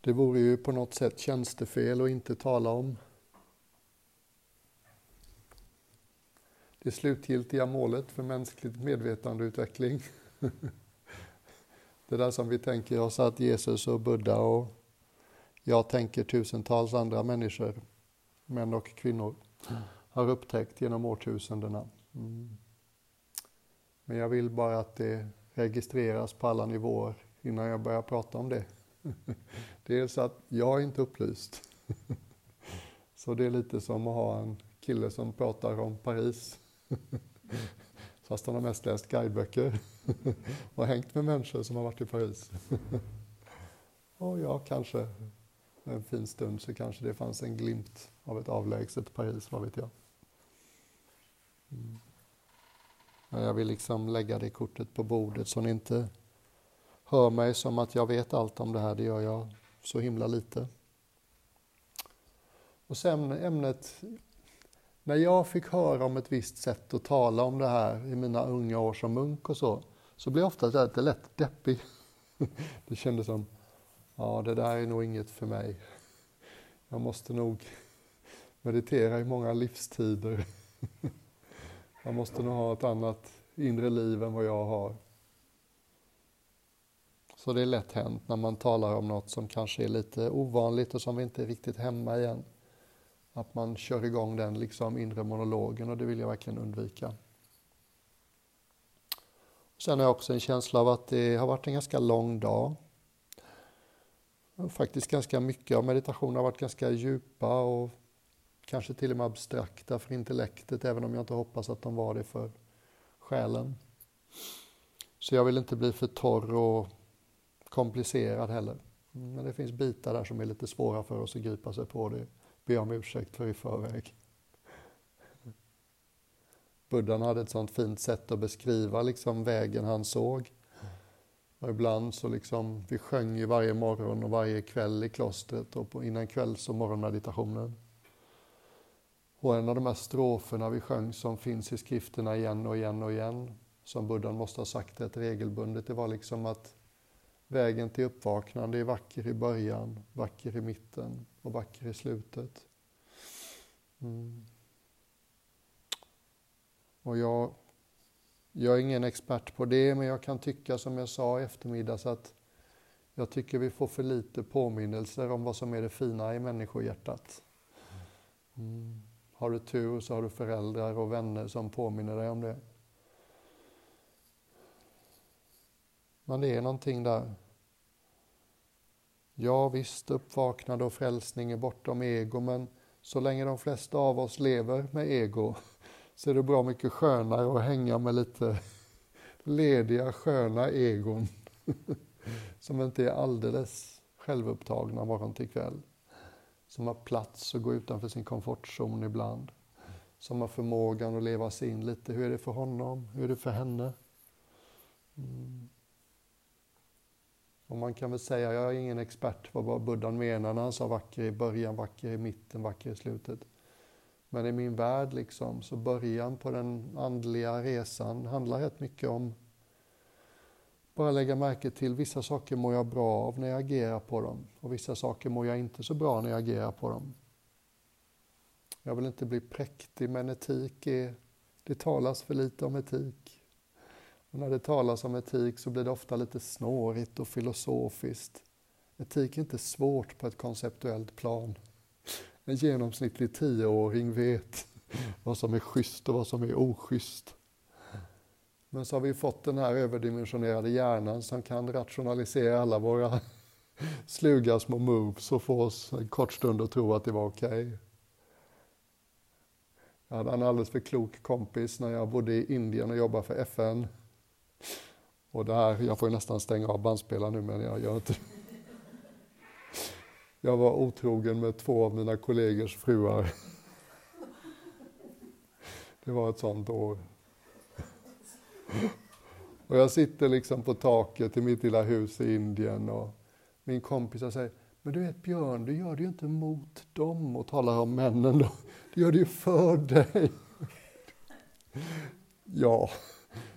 Det vore ju på något sätt tjänstefel att inte tala om det slutgiltiga målet för mänskligt medvetandeutveckling. Det där som vi tänker oss att Jesus och Buddha och jag tänker tusentals andra människor, män och kvinnor, har upptäckt genom årtusendena. Mm. Men jag vill bara att det registreras på alla nivåer innan jag börjar prata om det. Dels att jag är inte upplyst. Så det är lite som att ha en kille som pratar om Paris. Fast han har mest läst guideböcker och hängt med människor som har varit i Paris. Och ja, kanske en fin stund så kanske det fanns en glimt av ett avlägset Paris, vad vet jag. Mm. Men jag vill liksom lägga det kortet på bordet så ni inte hör mig som att jag vet allt om det här, det gör jag så himla lite. Och sen ämnet, när jag fick höra om ett visst sätt att tala om det här i mina unga år som munk och så, så blev jag ofta lite lätt deppig. Det kändes som, ja det där är nog inget för mig. Jag måste nog meditera i många livstider. Jag måste nog ha ett annat inre liv än vad jag har. Så det är lätt hänt när man talar om något som kanske är lite ovanligt och som vi inte är riktigt hemma igen. Att man kör igång den liksom inre monologen och det vill jag verkligen undvika. Sen har jag också en känsla av att det har varit en ganska lång dag. Faktiskt ganska mycket av meditationen har varit ganska djupa och kanske till och med abstrakta för intellektet, även om jag inte hoppas att de var det för själen. Så jag vill inte bli för torr och komplicerad heller. Mm, men det finns bitar där som är lite svåra för oss att gripa sig på. Det ber jag om ursäkt för i förväg. Buddhan hade ett sånt fint sätt att beskriva liksom vägen han såg. Och ibland så liksom, vi sjöng ju varje morgon och varje kväll i klostret och på, innan kvälls och morgonmeditationen. Och en av de här stroferna vi sjöng som finns i skrifterna igen och igen och igen, som Buddhan måste ha sagt rätt regelbundet, det var liksom att vägen till uppvaknande är vacker i början, vacker i mitten och vacker i slutet. Mm. Och jag, jag är ingen expert på det, men jag kan tycka som jag sa i eftermiddags att jag tycker vi får för lite påminnelser om vad som är det fina i människohjärtat. Mm. Har du tur så har du föräldrar och vänner som påminner dig om det. Men det är någonting där. Ja visst, uppvaknande och frälsning är bortom ego, men så länge de flesta av oss lever med ego så är det bra mycket skönare att hänga med lite lediga, sköna egon som inte är alldeles självupptagna morgon till kväll som har plats att gå utanför sin komfortzon ibland. Som har förmågan att leva sig in lite. Hur är det för honom? Hur är det för henne? Mm. Och man kan väl säga, jag är ingen expert på vad Buddha menar när han sa vacker i början, vacker i mitten, vacker i slutet. Men i min värld liksom, så början på den andliga resan handlar rätt mycket om bara lägga märke till vissa saker mår jag bra av när jag agerar på dem och vissa saker mår jag inte så bra när jag agerar på dem. Jag vill inte bli präktig men etik är, det talas för lite om etik. Och när det talas om etik så blir det ofta lite snårigt och filosofiskt. Etik är inte svårt på ett konceptuellt plan. En genomsnittlig tioåring vet vad som är schysst och vad som är oschysst. Men så har vi fått den här överdimensionerade hjärnan som kan rationalisera alla våra sluga små moves och få oss en kort stund att tro att det var okej. Okay. Jag hade en alldeles för klok kompis när jag bodde i Indien och jobbade för FN. Och det här, jag får ju nästan stänga av bandspelaren nu men jag gör inte det. Jag var otrogen med två av mina kollegors fruar. Det var ett sånt år. Och jag sitter liksom på taket i mitt lilla hus i Indien och min kompis säger men du vet Björn, du gör det ju inte mot dem och talar om männen då. Du gör det ju för dig. Ja,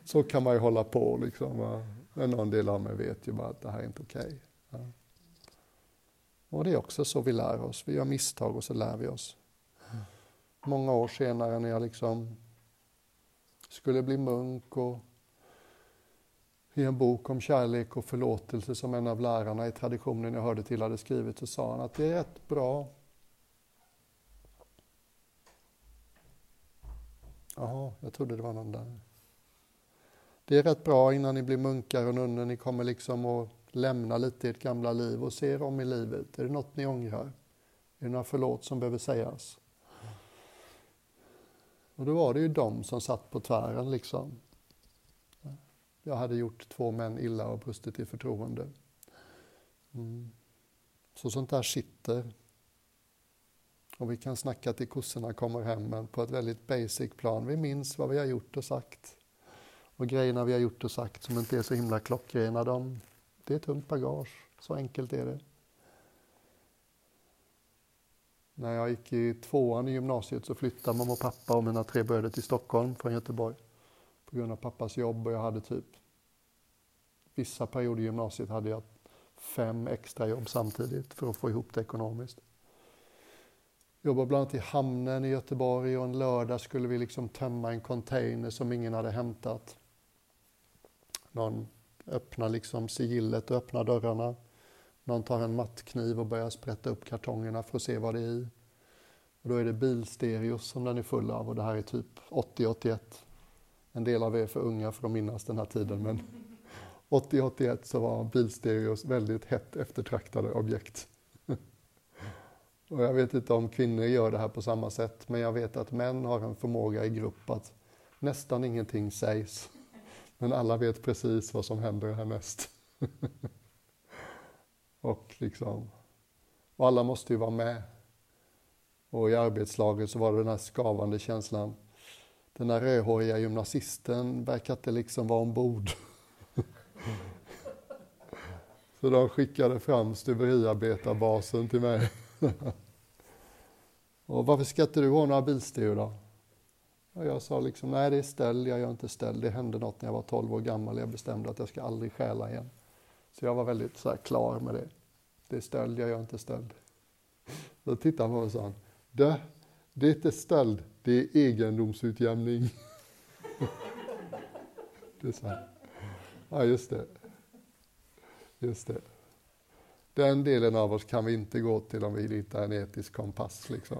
så kan man ju hålla på liksom. Men någon del av mig vet ju bara att det här är inte okej. Okay. Ja. Och det är också så vi lär oss. Vi gör misstag och så lär vi oss. Många år senare när jag liksom skulle bli munk och i en bok om kärlek och förlåtelse som en av lärarna i traditionen jag hörde till hade skrivit så sa han att det är rätt bra Jaha, jag trodde det var någon där. Det är rätt bra innan ni blir munkar och nunnor, ni kommer liksom att lämna lite i ert gamla liv och se er om i livet. Är det något ni ångrar? Är det några förlåt som behöver sägas? Och då var det ju de som satt på tvären liksom. Jag hade gjort två män illa och brustit i förtroende. Mm. Så sånt där sitter. Och vi kan snacka till kossorna kommer hem, men på ett väldigt basic plan. Vi minns vad vi har gjort och sagt. Och grejerna vi har gjort och sagt som inte är så himla klockrena, de, det är tungt bagage. Så enkelt är det. När jag gick i tvåan i gymnasiet så flyttade mamma och pappa och mina tre bröder till Stockholm från Göteborg på grund av pappas jobb och jag hade typ vissa perioder i gymnasiet hade jag fem extra jobb samtidigt för att få ihop det ekonomiskt. Jobbade bland annat i hamnen i Göteborg och en lördag skulle vi liksom tömma en container som ingen hade hämtat. Någon öppnar liksom sigillet och öppnar dörrarna. Någon tar en mattkniv och börjar sprätta upp kartongerna för att se vad det är i. Och då är det bilstereos som den är full av och det här är typ 80-81. En del av er är för unga för att minnas den här tiden men 80-81 så var bilstereos väldigt hett eftertraktade objekt. Och jag vet inte om kvinnor gör det här på samma sätt men jag vet att män har en förmåga i grupp att nästan ingenting sägs. Men alla vet precis vad som händer härnäst. och, liksom, och alla måste ju vara med. Och i arbetslaget så var det den här skavande känslan. Den där rödhåriga gymnasisten verkar inte liksom vara ombord. så de skickade fram stuveriarbetarbasen till mig. och varför ska inte du ha några bilsteg då? Och jag sa liksom, nej det är ställ, jag gör inte ställ. Det hände något när jag var 12 år gammal, jag bestämde att jag ska aldrig stjäla igen. Så jag var väldigt så klar med det. Det är stöld, jag gör inte stöld. Då tittade han på mig och sa, det, det är inte stöld, det är egendomsutjämning. det är så Ja, just det. Just det. Den delen av oss kan vi inte gå till om vi hittar en etisk kompass. Liksom.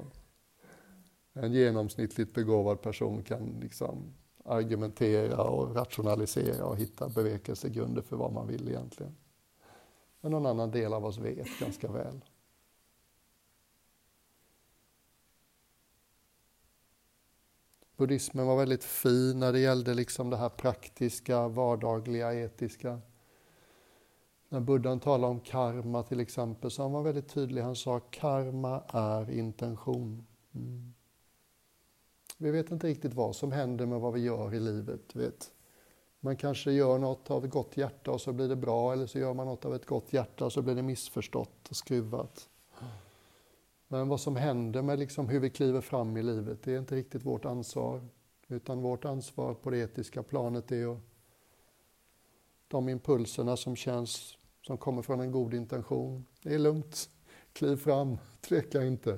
En genomsnittligt begåvad person kan liksom argumentera och rationalisera och hitta bevekelsegrunder för vad man vill egentligen. Men någon annan del av oss vet ganska väl. Buddhismen var väldigt fin när det gällde liksom det här praktiska, vardagliga, etiska. När buddhan talade om karma till exempel så han var väldigt tydlig. Han sa karma är intention. Mm. Vi vet inte riktigt vad som händer med vad vi gör i livet. Vet. Man kanske gör något av ett gott hjärta och så blir det bra eller så gör man något av ett gott hjärta och så blir det missförstått och skruvat. Men vad som händer med liksom hur vi kliver fram i livet, det är inte riktigt vårt ansvar. Utan vårt ansvar på det etiska planet är att de impulserna som känns, som kommer från en god intention. Det är lugnt, kliv fram, tveka inte.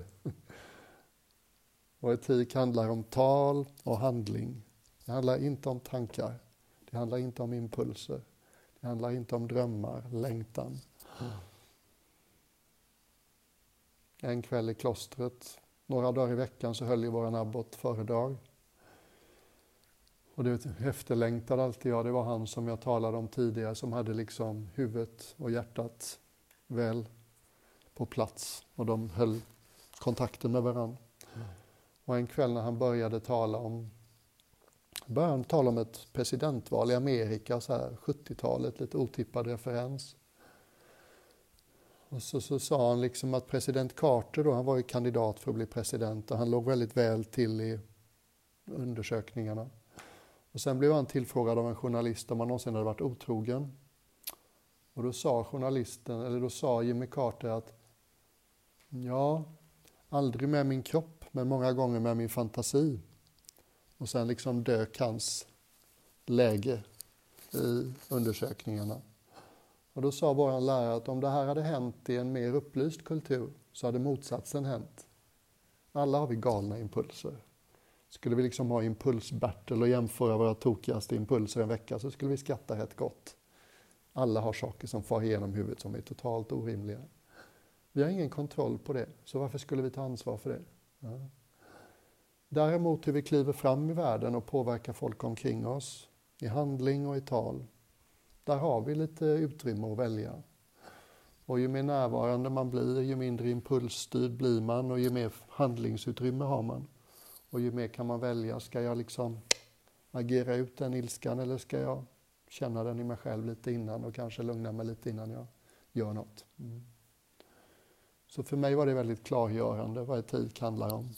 Och etik handlar om tal och handling. Det handlar inte om tankar. Det handlar inte om impulser. Det handlar inte om drömmar, längtan. En kväll i klostret, några dagar i veckan, så höll ju vår abbot föredrag. Och det efterlängtade alltid jag, det var han som jag talade om tidigare som hade liksom huvudet och hjärtat väl på plats och de höll kontakten med varandra. Och en kväll när han började tala om började han tala om ett presidentval i Amerika, så här 70-talet, lite otippad referens. Och så, så sa han liksom att president Carter då, han var ju kandidat för att bli president och han låg väldigt väl till i undersökningarna. Och sen blev han tillfrågad av en journalist om han någonsin hade varit otrogen. Och då sa journalisten, eller då sa Jimmy Carter att ja, aldrig med min kropp, men många gånger med min fantasi. Och sen liksom dök hans läge i undersökningarna. Och då sa vår lärare att om det här hade hänt i en mer upplyst kultur så hade motsatsen hänt. Alla har vi galna impulser. Skulle vi liksom ha impulsbattle och jämföra våra tokigaste impulser en vecka så skulle vi skratta rätt gott. Alla har saker som far igenom huvudet som är totalt orimliga. Vi har ingen kontroll på det, så varför skulle vi ta ansvar för det? Ja. Däremot hur vi kliver fram i världen och påverkar folk omkring oss, i handling och i tal, där har vi lite utrymme att välja. Och ju mer närvarande man blir, ju mindre impulsstyrd blir man och ju mer handlingsutrymme har man. Och ju mer kan man välja, ska jag liksom agera ut den ilskan eller ska jag känna den i mig själv lite innan och kanske lugna mig lite innan jag gör något. Mm. Så för mig var det väldigt klargörande vad etik handlar om.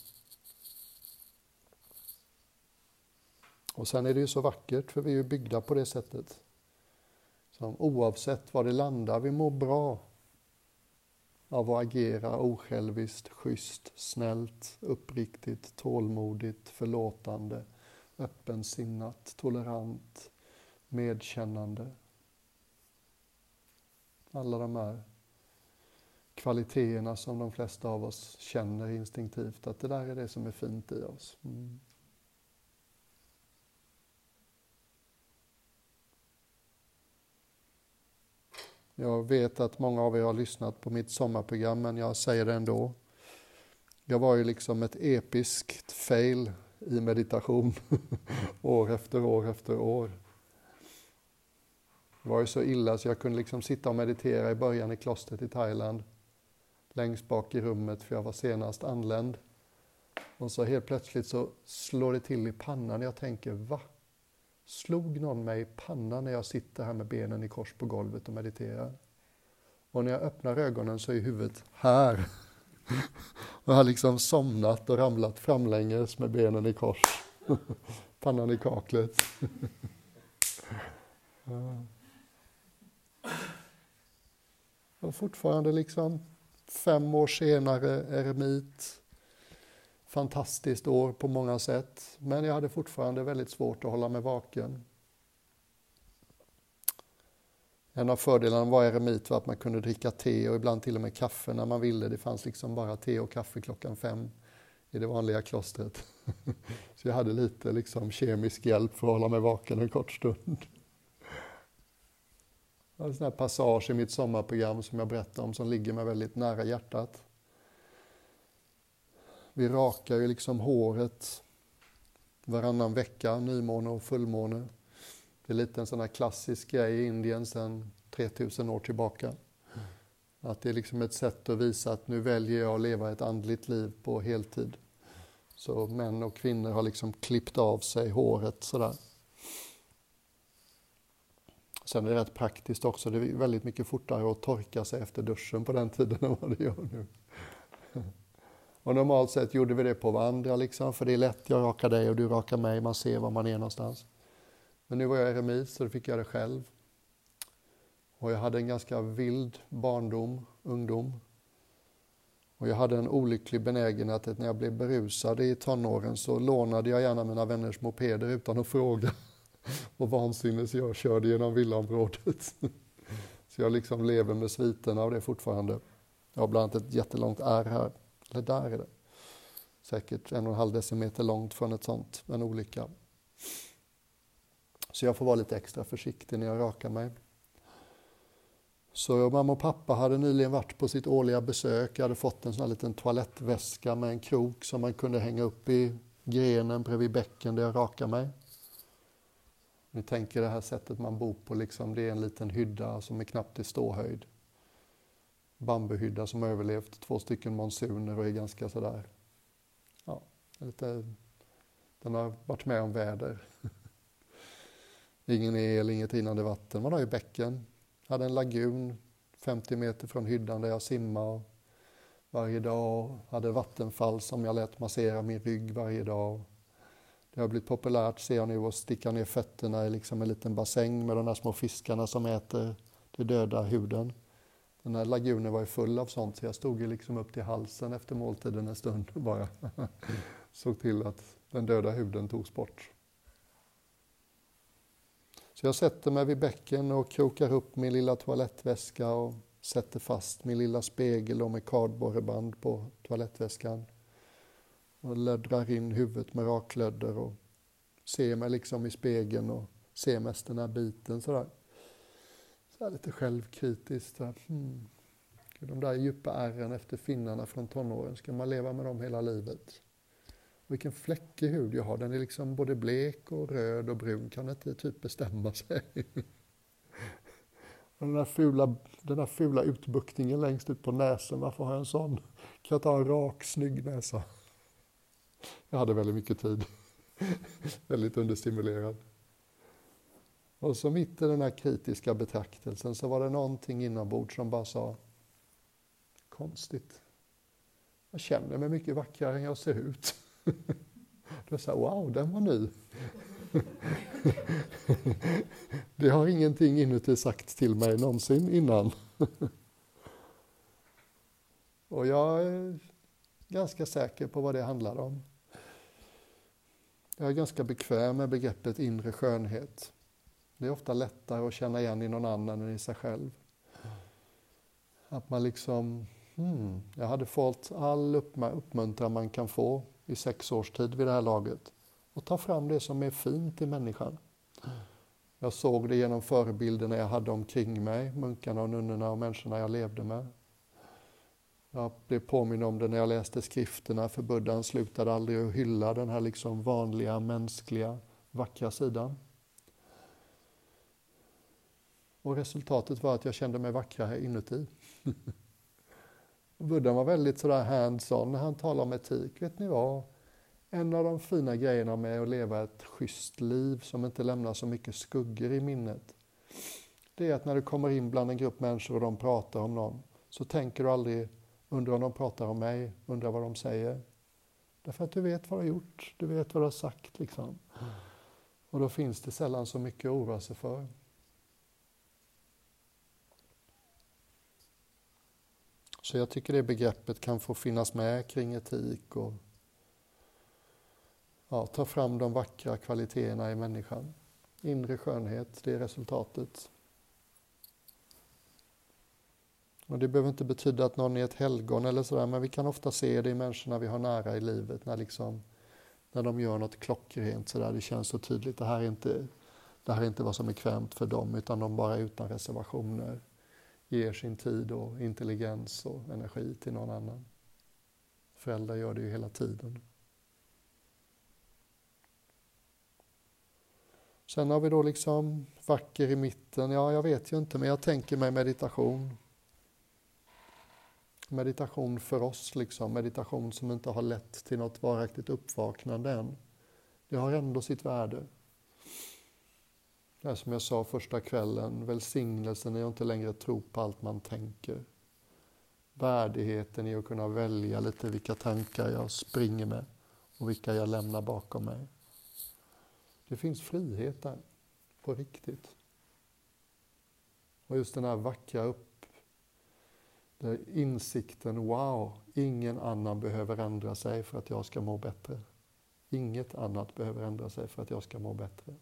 Och sen är det ju så vackert, för vi är ju byggda på det sättet. Som oavsett var det landar, vi mår bra av att agera osjälviskt, schysst, snällt, uppriktigt, tålmodigt, förlåtande, öppensinnat, tolerant, medkännande. Alla de här kvaliteterna som de flesta av oss känner instinktivt, att det där är det som är fint i oss. Mm. Jag vet att många av er har lyssnat på mitt sommarprogram, men jag säger det ändå. Jag var ju liksom ett episkt fail i meditation år efter år efter år. Det var ju så illa så jag kunde liksom sitta och meditera i början i klostret i Thailand. Längst bak i rummet för jag var senast anländ. Och så helt plötsligt så slår det till i pannan. Jag tänker, va? Slog någon mig i pannan när jag sitter här med benen i kors på golvet och mediterar? Och när jag öppnar ögonen så är huvudet här. Och jag har liksom somnat och ramlat framlänges med benen i kors. Pannan i kaklet. Och fortfarande liksom fem år senare, eremit. Fantastiskt år på många sätt, men jag hade fortfarande väldigt svårt att hålla mig vaken. En av fördelarna var eremit var att man kunde dricka te och ibland till och med kaffe när man ville. Det fanns liksom bara te och kaffe klockan fem i det vanliga klostret. Så jag hade lite liksom kemisk hjälp för att hålla mig vaken en kort stund. En sån här passage i mitt sommarprogram som jag berättar om som ligger mig väldigt nära hjärtat. Vi rakar ju liksom håret varannan vecka, nymåne och fullmåne. Det är lite en sån här klassisk grej i Indien sedan 3000 år tillbaka. Att det är liksom ett sätt att visa att nu väljer jag att leva ett andligt liv på heltid. Så män och kvinnor har liksom klippt av sig håret sådär. Sen är det rätt praktiskt också. Det är väldigt mycket fortare att torka sig efter duschen på den tiden än vad det gör nu. Och normalt sett gjorde vi det på varandra, liksom, för det är lätt. Jag rakar dig och du rakar mig. Man ser var man är någonstans. Men nu var jag eremit så då fick jag det själv. Och jag hade en ganska vild barndom, ungdom. Och jag hade en olycklig benägenhet att när jag blev berusad i tonåren så lånade jag gärna mina vänners mopeder utan att fråga. Och vansinne så jag körde genom villaområdet. Så jag liksom lever med sviterna av det fortfarande. Jag har bland annat ett jättelångt ärr här. Eller där är det. Säkert en och en halv decimeter långt från ett sånt, en olycka. Så jag får vara lite extra försiktig när jag rakar mig. Så mamma och pappa hade nyligen varit på sitt årliga besök. Jag hade fått en sån här liten toalettväska med en krok som man kunde hänga upp i grenen bredvid bäcken där jag rakar mig. Ni tänker det här sättet man bor på, liksom, det är en liten hydda som är knappt i ståhöjd. Bambuhydda som har överlevt två stycken monsuner och är ganska sådär, ja, lite, den har varit med om väder. Ingen el, inget rinnande vatten. Man har ju bäcken. Jag hade en lagun 50 meter från hyddan där jag simmade varje dag. Hade vattenfall som jag lät massera min rygg varje dag. Det har blivit populärt, ser jag nu, att sticka ner fötterna i liksom en liten bassäng med de där små fiskarna som äter den döda huden. Den här lagunen var ju full av sånt, så jag stod ju liksom upp till halsen efter måltiden en stund och bara såg till att den döda huden togs bort. Så jag sätter mig vid bäcken och krokar upp min lilla toalettväska och sätter fast min lilla spegel med kardborreband på toalettväskan. Och löddrar in huvudet med raklödder och ser mig liksom i spegeln och ser mest den här biten sådär. Så här lite självkritiskt. Hmm. De där djupa ärren efter finnarna från tonåren, ska man leva med dem hela livet? Vilken fläckig hud jag har, den är liksom både blek och röd och brun, kan inte typ bestämma sig. den, där fula, den där fula utbuktningen längst ut på näsan, varför har jag en sån? Kan jag ta en rak, snygg näsa? Jag hade väldigt mycket tid. väldigt understimulerad. Och så mitt i den här kritiska betraktelsen så var det någonting inombords som bara sa konstigt. Jag känner mig mycket vackrare än jag ser ut. Då sa wow, den var ny. Det har ingenting inuti sagt till mig någonsin innan. Och jag eh, ganska säker på vad det handlar om. Jag är ganska bekväm med begreppet inre skönhet. Det är ofta lättare att känna igen i någon annan än i sig själv. Att man liksom, hmm, jag hade fått all uppmuntran man kan få i sex års tid vid det här laget och ta fram det som är fint i människan. Jag såg det genom förebilderna jag hade omkring mig, munkarna och nunnorna och människorna jag levde med. Jag blev påminn om det när jag läste skrifterna, för buddhan slutade aldrig att hylla den här liksom vanliga, mänskliga, vackra sidan. Och resultatet var att jag kände mig vackrare inuti. Buddha var väldigt sådär hands-on när han talade om etik. Vet ni vad? En av de fina grejerna med att leva ett schysst liv som inte lämnar så mycket skuggor i minnet, det är att när du kommer in bland en grupp människor och de pratar om någon, så tänker du aldrig, undrar om de pratar om mig, undrar vad de säger. Därför att du vet vad du har gjort, du vet vad du har sagt liksom. Och då finns det sällan så mycket att oroa sig för. Så jag tycker det begreppet kan få finnas med kring etik och ja, ta fram de vackra kvaliteterna i människan. Inre skönhet, det är resultatet. Och det behöver inte betyda att någon är ett helgon eller sådär, men vi kan ofta se det i människorna vi har nära i livet när, liksom, när de gör något klockrent sådär. Det känns så tydligt, det här, är inte, det här är inte vad som är kvämt för dem, utan de bara utan reservationer ger sin tid och intelligens och energi till någon annan. Föräldrar gör det ju hela tiden. Sen har vi då liksom vacker i mitten. Ja, jag vet ju inte, men jag tänker mig meditation. Meditation för oss, liksom. meditation som inte har lett till något varaktigt uppvaknande än. Det har ändå sitt värde. Det är som jag sa första kvällen, välsignelsen är att inte längre tro på allt man tänker. Värdigheten i att kunna välja lite vilka tankar jag springer med och vilka jag lämnar bakom mig. Det finns frihet där, på riktigt. Och just den här vackra upp, där insikten, wow, ingen annan behöver ändra sig för att jag ska må bättre. Inget annat behöver ändra sig för att jag ska må bättre.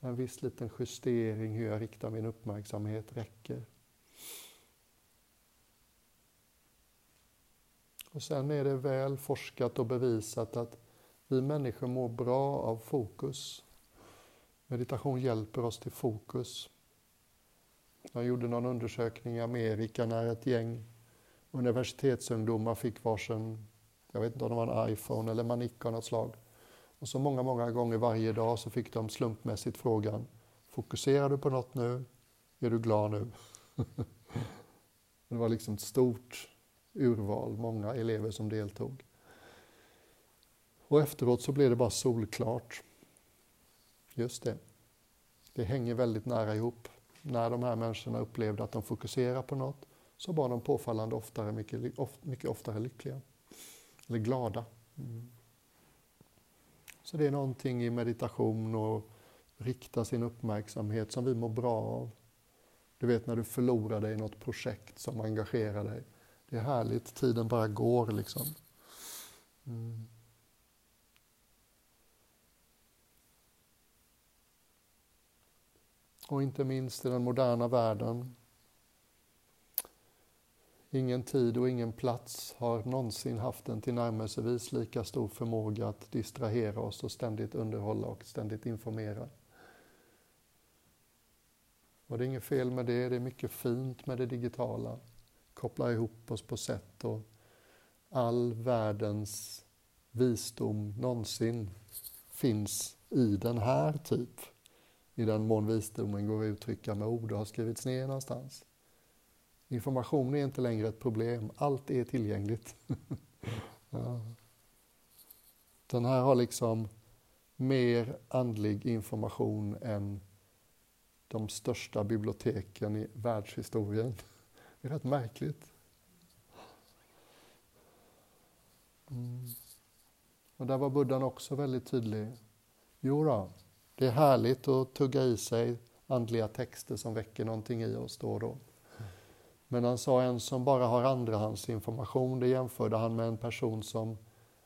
En viss liten justering hur jag riktar min uppmärksamhet räcker. Och sen är det väl forskat och bevisat att vi människor mår bra av fokus. Meditation hjälper oss till fokus. De gjorde någon undersökning i Amerika när ett gäng universitetsungdomar fick varsin, jag vet inte om det var en iPhone eller Manica av något slag. Och så många, många gånger varje dag så fick de slumpmässigt frågan Fokuserar du på något nu? Är du glad nu? det var liksom ett stort urval, många elever som deltog. Och efteråt så blev det bara solklart. Just det. Det hänger väldigt nära ihop. När de här människorna upplevde att de fokuserar på något så var de påfallande oftare, mycket, mycket oftare lyckliga. Eller glada. Mm. Så det är någonting i meditation och rikta sin uppmärksamhet som vi mår bra av. Du vet när du förlorar dig i något projekt som engagerar dig. Det är härligt, tiden bara går liksom. Mm. Och inte minst i den moderna världen. Ingen tid och ingen plats har någonsin haft en tillnärmelsevis lika stor förmåga att distrahera oss och ständigt underhålla och ständigt informera. Och det är inget fel med det, det är mycket fint med det digitala. Kopplar ihop oss på sätt och all världens visdom någonsin finns i den här typ. I den mån visdomen går att uttrycka med ord och har skrivits ner någonstans. Information är inte längre ett problem, allt är tillgängligt. ja. Den här har liksom mer andlig information än de största biblioteken i världshistorien. Det är rätt märkligt. Mm. Och där var buddhan också väldigt tydlig. Jo då, det är härligt att tugga i sig andliga texter som väcker någonting i oss då och då. Men han sa en som bara har andrahandsinformation, det jämförde han med en person som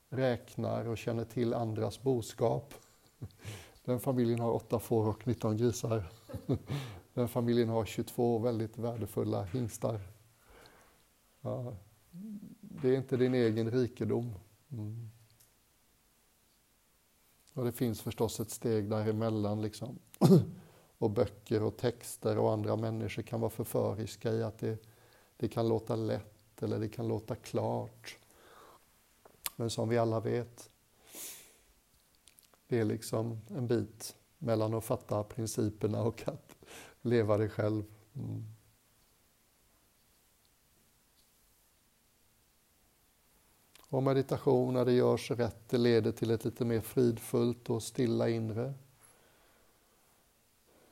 räknar och känner till andras boskap. Den familjen har åtta får och 19 grisar. Den familjen har 22 väldigt värdefulla hingstar. Ja, det är inte din egen rikedom. Mm. Och det finns förstås ett steg däremellan. Liksom. och böcker och texter och andra människor kan vara förföriska i att det, det kan låta lätt eller det kan låta klart. Men som vi alla vet, det är liksom en bit mellan att fatta principerna och att leva det själv. Mm. Och meditation, när det görs rätt, det leder till ett lite mer fridfullt och stilla inre.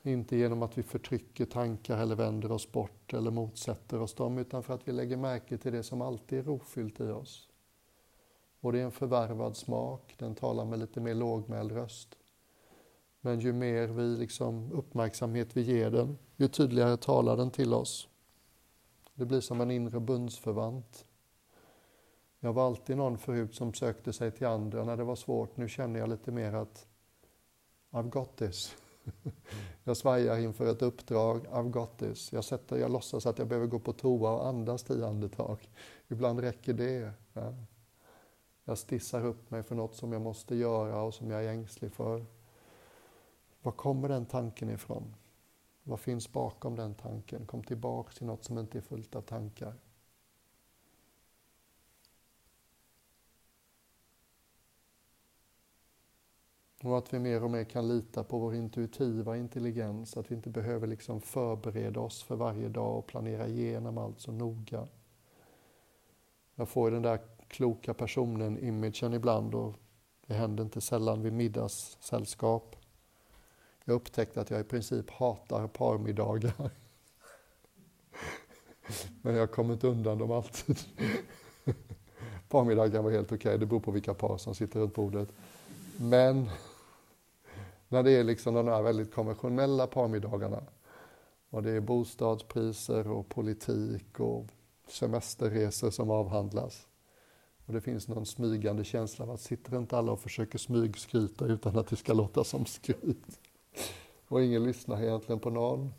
Inte genom att vi förtrycker tankar eller vänder oss bort eller motsätter oss dem, utan för att vi lägger märke till det som alltid är rofyllt i oss. Och det är en förvärvad smak, den talar med lite mer lågmäld röst. Men ju mer vi liksom uppmärksamhet vi ger den, ju tydligare talar den till oss. Det blir som en inre bundsförvant. Jag var alltid någon förut som sökte sig till andra när det var svårt. Nu känner jag lite mer att I've got this. Jag svajar inför ett uppdrag, I've got this. Jag, sätter, jag låtsas att jag behöver gå på toa och andas tio andetag. Ibland räcker det. Ja. Jag stissar upp mig för något som jag måste göra och som jag är ängslig för. Var kommer den tanken ifrån? Vad finns bakom den tanken? Kom tillbaka till något som inte är fullt av tankar. Och att vi mer och mer kan lita på vår intuitiva intelligens, att vi inte behöver liksom förbereda oss för varje dag och planera igenom allt så noga. Jag får den där kloka personen-imagen ibland och det händer inte sällan vid middagssällskap. Jag upptäckte att jag i princip hatar parmiddagar. Men jag kommer inte undan dem alltid. Parmiddagar var helt okej, okay. det beror på vilka par som sitter runt bordet. Men när det är liksom de här väldigt konventionella parmiddagarna och det är bostadspriser och politik och semesterresor som avhandlas. Och det finns någon smygande känsla av att sitter inte alla och försöker smygskryta utan att det ska låta som skryt. Och ingen lyssnar egentligen på någon.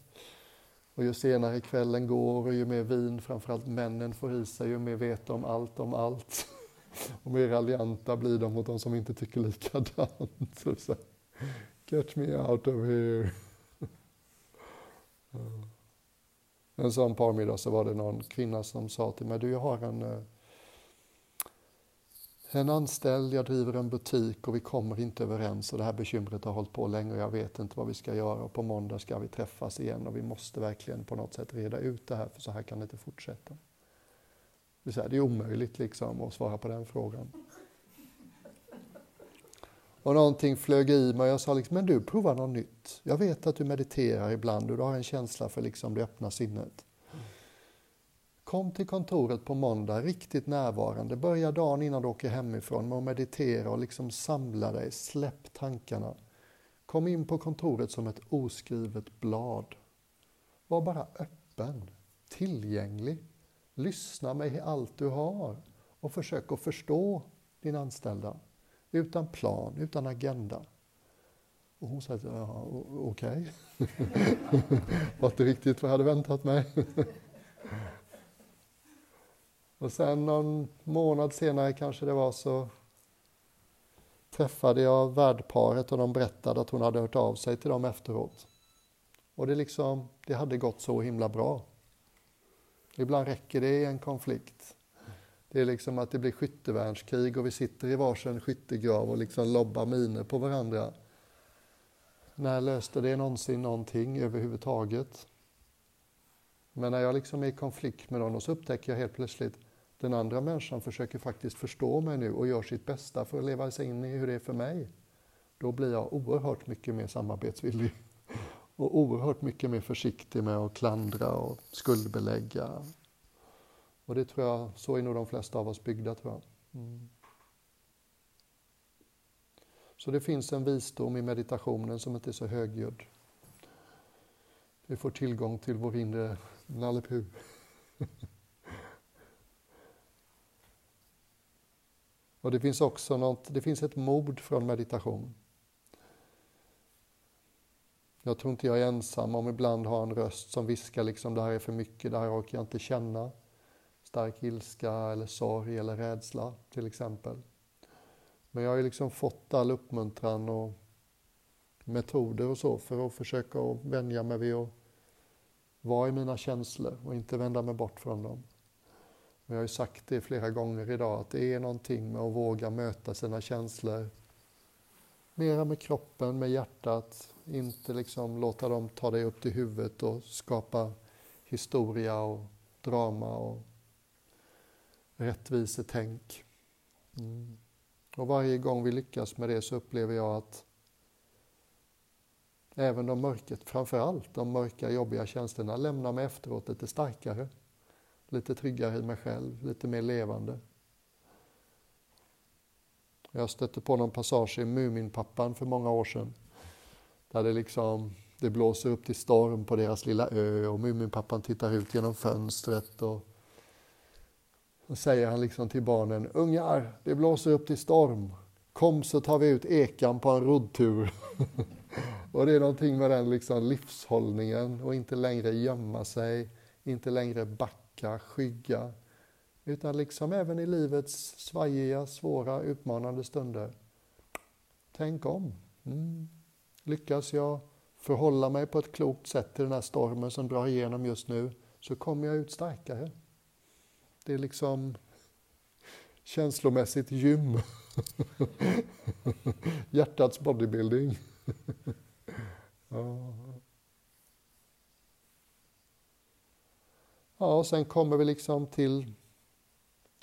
Och ju senare kvällen går och ju mer vin framförallt männen får i sig, ju mer vet de allt om allt. Och mer raljanta blir de mot de som inte tycker likadant. Så, Get me out of here. En sån parmiddag så var det någon kvinna som sa till mig, du jag har en, eh, en anställd, jag driver en butik och vi kommer inte överens och det här bekymret har hållit på länge och jag vet inte vad vi ska göra och på måndag ska vi träffas igen och vi måste verkligen på något sätt reda ut det här för så här kan det inte fortsätta. Det är omöjligt liksom att svara på den frågan. Och någonting flög i mig och jag sa liksom, men du prova något nytt. Jag vet att du mediterar ibland och du har en känsla för liksom det öppna sinnet. Kom till kontoret på måndag, riktigt närvarande. Börja dagen innan du åker hemifrån med att meditera och liksom samla dig, släpp tankarna. Kom in på kontoret som ett oskrivet blad. Var bara öppen, tillgänglig. Lyssna med allt du har och försök att förstå din anställda. Utan plan, utan agenda. Och hon sa, ja, okej. Okay. var inte riktigt vad jag hade väntat mig. och sen någon månad senare kanske det var så träffade jag värdparet och de berättade att hon hade hört av sig till dem efteråt. Och det, liksom, det hade gått så himla bra. Ibland räcker det i en konflikt. Det är liksom att det blir skyttevärnskrig och vi sitter i varsin skyttegrav och liksom lobbar miner på varandra. När löste det någonsin någonting överhuvudtaget? Men när jag liksom är i konflikt med någon så upptäcker jag helt plötsligt den andra människan försöker faktiskt förstå mig nu och gör sitt bästa för att leva sig in i hur det är för mig. Då blir jag oerhört mycket mer samarbetsvillig och oerhört mycket mer försiktig med att klandra och skuldbelägga. Och det tror jag, så är nog de flesta av oss byggda tror jag. Mm. Så det finns en visdom i meditationen som inte är så högljudd. Vi får tillgång till vår inre Nalle Och det finns också något, det finns ett mod från meditation. Jag tror inte jag är ensam om ibland ha en röst som viskar liksom det här är för mycket, det här orkar jag inte känna. Stark ilska eller sorg eller rädsla till exempel. Men jag har ju liksom fått all uppmuntran och metoder och så för att försöka att vänja mig vid att vara i mina känslor och inte vända mig bort från dem. Och jag har ju sagt det flera gånger idag att det är någonting med att våga möta sina känslor mera med kroppen, med hjärtat, inte liksom låta dem ta dig upp till huvudet och skapa historia och drama och rättvisetänk. Mm. Och varje gång vi lyckas med det så upplever jag att även de mörket, framförallt de mörka jobbiga känslorna lämnar mig efteråt lite starkare, lite tryggare i mig själv, lite mer levande. Jag stötte på någon passage i Muminpappan för många år sedan. Där det liksom, det blåser upp till storm på deras lilla ö och Muminpappan tittar ut genom fönstret och då säger han liksom till barnen, ungar, det blåser upp till storm. Kom så tar vi ut ekan på en roddtur. och det är någonting med den liksom livshållningen och inte längre gömma sig, inte längre backa, skygga. Utan liksom även i livets svajiga, svåra, utmanande stunder. Tänk om. Mm. Lyckas jag förhålla mig på ett klokt sätt till den här stormen som drar igenom just nu så kommer jag ut starkare. Det är liksom känslomässigt gym. Hjärtats bodybuilding. ja. ja, och sen kommer vi liksom till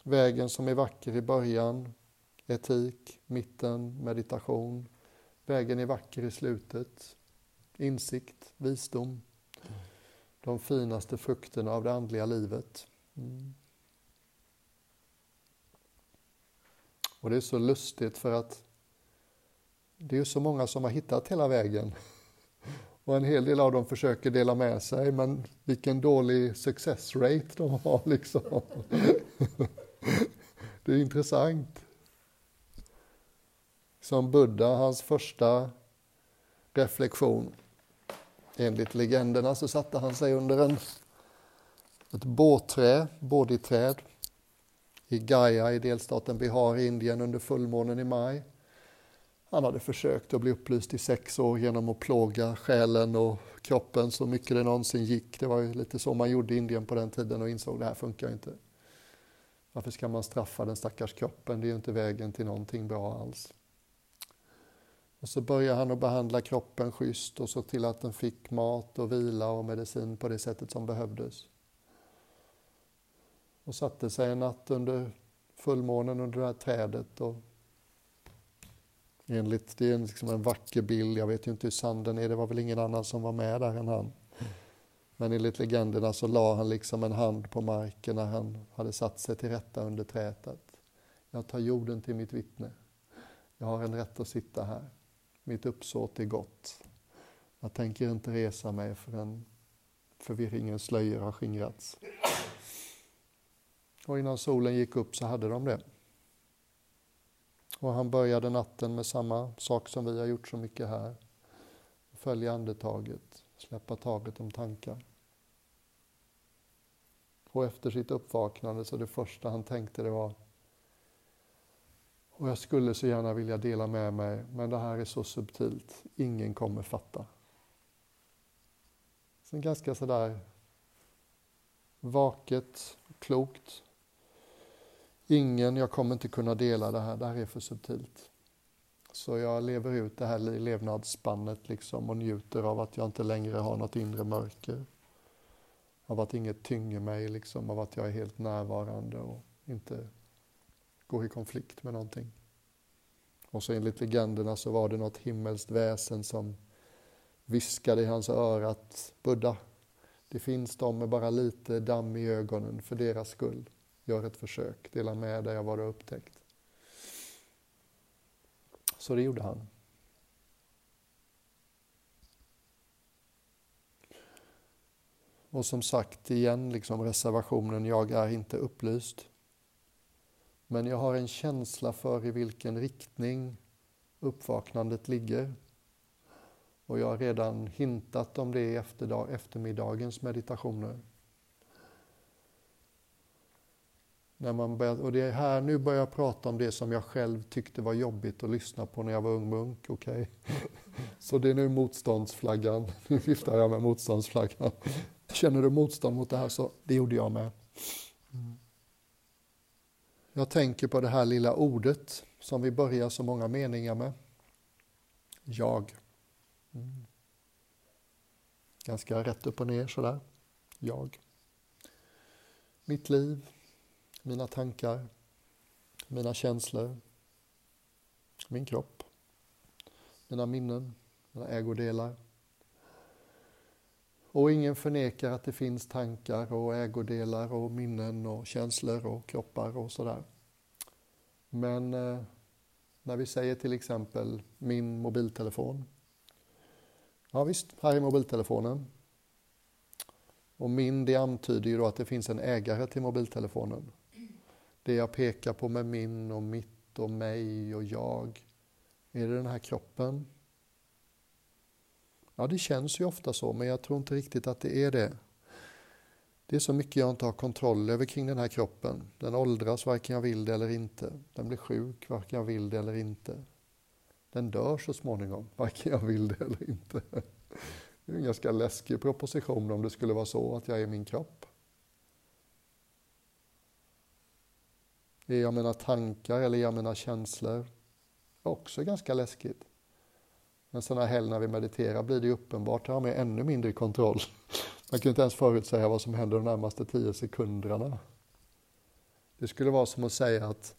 vägen som är vacker i början, etik, mitten, meditation. Vägen är vacker i slutet, insikt, visdom. De finaste frukterna av det andliga livet. Mm. Och det är så lustigt för att det är så många som har hittat hela vägen. Och en hel del av dem försöker dela med sig, men vilken dålig success rate de har liksom. Det är intressant. Som Buddha, hans första reflektion. Enligt legenderna så satte han sig under en, ett båträ, bodhiträd i Gaya i delstaten Bihar i Indien under fullmånen i maj. Han hade försökt att bli upplyst i sex år genom att plåga själen och kroppen så mycket det någonsin gick. Det var ju lite så man gjorde i Indien på den tiden och insåg att det här funkar inte. Varför ska man straffa den stackars kroppen? Det är ju inte vägen till någonting bra alls. Och så började han att behandla kroppen schysst och såg till att den fick mat och vila och medicin på det sättet som behövdes och satte sig en natt under fullmånen under det här trädet. Och enligt, det är liksom en vacker bild, jag vet ju inte hur sanden är, det var väl ingen annan som var med där än han. Men enligt legenderna så la han liksom en hand på marken när han hade satt sig till rätta under trädet. Jag tar jorden till mitt vittne. Jag har en rätt att sitta här. Mitt uppsåt är gott. Jag tänker inte resa mig förrän förvirringens slöjor har skingrats. Och innan solen gick upp så hade de det. Och han började natten med samma sak som vi har gjort så mycket här. följa andetaget, släppa taget om tankar. Och efter sitt uppvaknande så det första han tänkte det var och jag skulle så gärna vilja dela med mig, men det här är så subtilt, ingen kommer fatta. Sen ganska sådär vaket, klokt. Ingen, jag kommer inte kunna dela det här, det här är för subtilt. Så jag lever ut det här levnadsspannet liksom och njuter av att jag inte längre har något inre mörker. Av att inget tynger mig, liksom, av att jag är helt närvarande och inte går i konflikt med någonting. Och så enligt legenderna så var det något himmelskt väsen som viskade i hans öra att Buddha, det finns de med bara lite damm i ögonen för deras skull. Gör ett försök, dela med dig av vad du har upptäckt. Så det gjorde han. Och som sagt igen, liksom reservationen, jag är inte upplyst. Men jag har en känsla för i vilken riktning uppvaknandet ligger. Och jag har redan hintat om det i eftermiddagens meditationer. När man börjar, och det är här nu börjar jag prata om det som jag själv tyckte var jobbigt att lyssna på när jag var ung munk. Okay? Så det är nu motståndsflaggan. Nu viftar jag med motståndsflaggan. Känner du motstånd mot det här så det gjorde jag med. Mm. Jag tänker på det här lilla ordet som vi börjar så många meningar med. Jag. Mm. Ganska rätt upp och ner sådär. Jag. Mitt liv, mina tankar, mina känslor, min kropp, mina minnen, mina ägodelar. Och ingen förnekar att det finns tankar och ägodelar och minnen och känslor och kroppar och sådär. Men eh, när vi säger till exempel min mobiltelefon. Ja visst, här är mobiltelefonen. Och min, det antyder ju då att det finns en ägare till mobiltelefonen. Det jag pekar på med min och mitt och mig och jag. Är det den här kroppen? Ja, det känns ju ofta så, men jag tror inte riktigt att det är det. Det är så mycket jag inte har kontroll över kring den här kroppen. Den åldras varken jag vill det eller inte. Den blir sjuk varken jag vill det eller inte. Den dör så småningom, varken jag vill det eller inte. Det är en ganska läskig proposition om det skulle vara så att jag är min kropp. Är jag mina tankar eller är jag mina känslor? Också ganska läskigt. Men sådana helg när vi mediterar blir det uppenbart att jag har man ännu mindre kontroll. Man kan inte ens förutsäga vad som händer de närmaste tio sekunderna. Det skulle vara som att säga att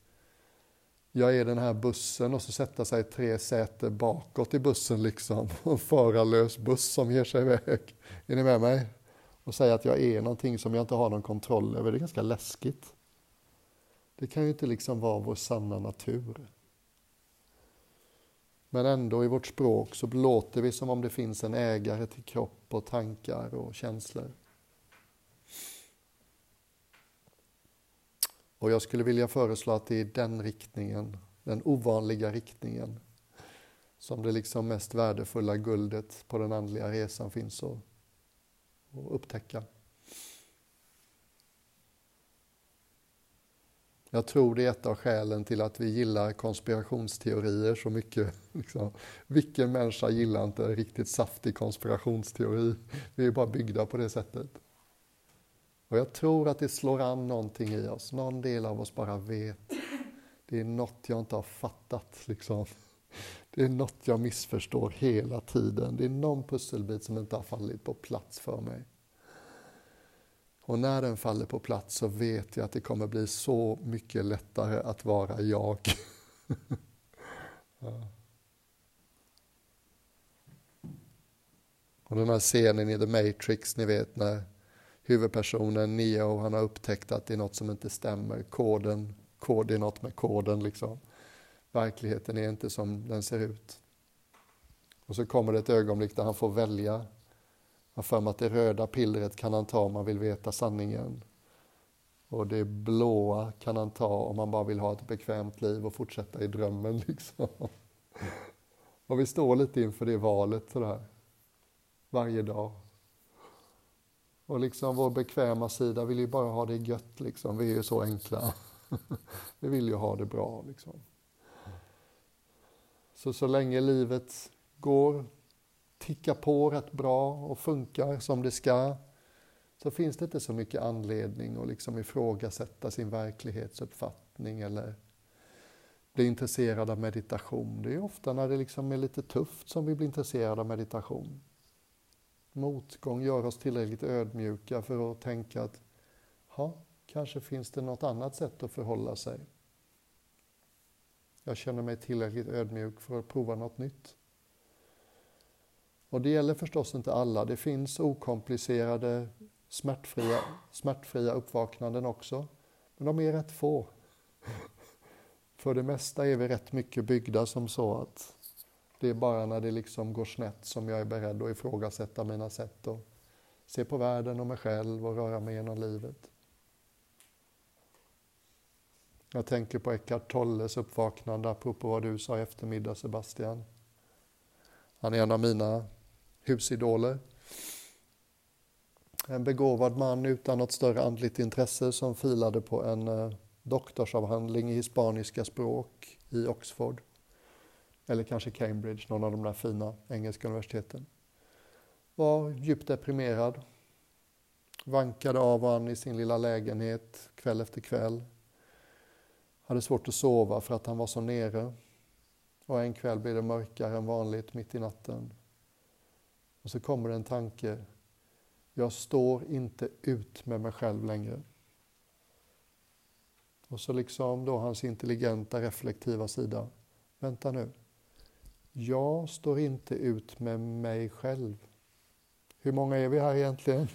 jag är den här bussen och så sätta sig tre säter bakåt i bussen liksom. En förarlös buss som ger sig iväg. Är ni med mig? Och säga att jag är någonting som jag inte har någon kontroll över. Det är ganska läskigt. Det kan ju inte liksom vara vår sanna natur. Men ändå i vårt språk så låter vi som om det finns en ägare till kropp och tankar och känslor. Och jag skulle vilja föreslå att det är den riktningen, den ovanliga riktningen, som det liksom mest värdefulla guldet på den andliga resan finns att, att upptäcka. Jag tror det är ett av skälen till att vi gillar konspirationsteorier så mycket. Liksom. Vilken människa gillar inte en riktigt saftig konspirationsteori? Vi är bara byggda på det sättet. Och jag tror att det slår an någonting i oss. Någon del av oss bara vet. Det är något jag inte har fattat. Liksom. Det är något jag missförstår hela tiden. Det är någon pusselbit som inte har fallit på plats för mig. Och när den faller på plats så vet jag att det kommer bli så mycket lättare att vara jag. ja. Och den här scenen i The Matrix, ni vet när huvudpersonen Neo, han har upptäckt att det är något som inte stämmer. Koden, kod är något med koden liksom. Verkligheten är inte som den ser ut. Och så kommer det ett ögonblick där han får välja har för mig att det röda pillret kan han ta om man vill veta sanningen. Och det blåa kan han ta om man bara vill ha ett bekvämt liv och fortsätta i drömmen. Liksom. Och vi står lite inför det valet. Sådär. varje dag. Och liksom vår bekväma sida vill ju bara ha det gött liksom. Vi är ju så enkla. Vi vill ju ha det bra liksom. Så så länge livet går, tickar på rätt bra och funkar som det ska så finns det inte så mycket anledning att liksom ifrågasätta sin verklighetsuppfattning eller bli intresserad av meditation. Det är ofta när det liksom är lite tufft som vi blir intresserade av meditation. Motgång gör oss tillräckligt ödmjuka för att tänka att ja, kanske finns det något annat sätt att förhålla sig. Jag känner mig tillräckligt ödmjuk för att prova något nytt. Och det gäller förstås inte alla. Det finns okomplicerade, smärtfria, smärtfria uppvaknanden också. Men de är rätt få. För det mesta är vi rätt mycket byggda som så att det är bara när det liksom går snett som jag är beredd att ifrågasätta mina sätt att se på världen och mig själv och röra mig genom livet. Jag tänker på Eckart Tolles uppvaknande apropå vad du sa i eftermiddag Sebastian. Han är en av mina husidoler. En begåvad man utan något större andligt intresse som filade på en eh, doktorsavhandling i hispaniska språk i Oxford. Eller kanske Cambridge, någon av de där fina engelska universiteten. Var djupt deprimerad. Vankade av och an i sin lilla lägenhet kväll efter kväll. Hade svårt att sova för att han var så nere. Och en kväll blev det mörkare än vanligt mitt i natten. Och så kommer det en tanke. Jag står inte ut med mig själv längre. Och så liksom då hans intelligenta reflektiva sida. Vänta nu. Jag står inte ut med mig själv. Hur många är vi här egentligen?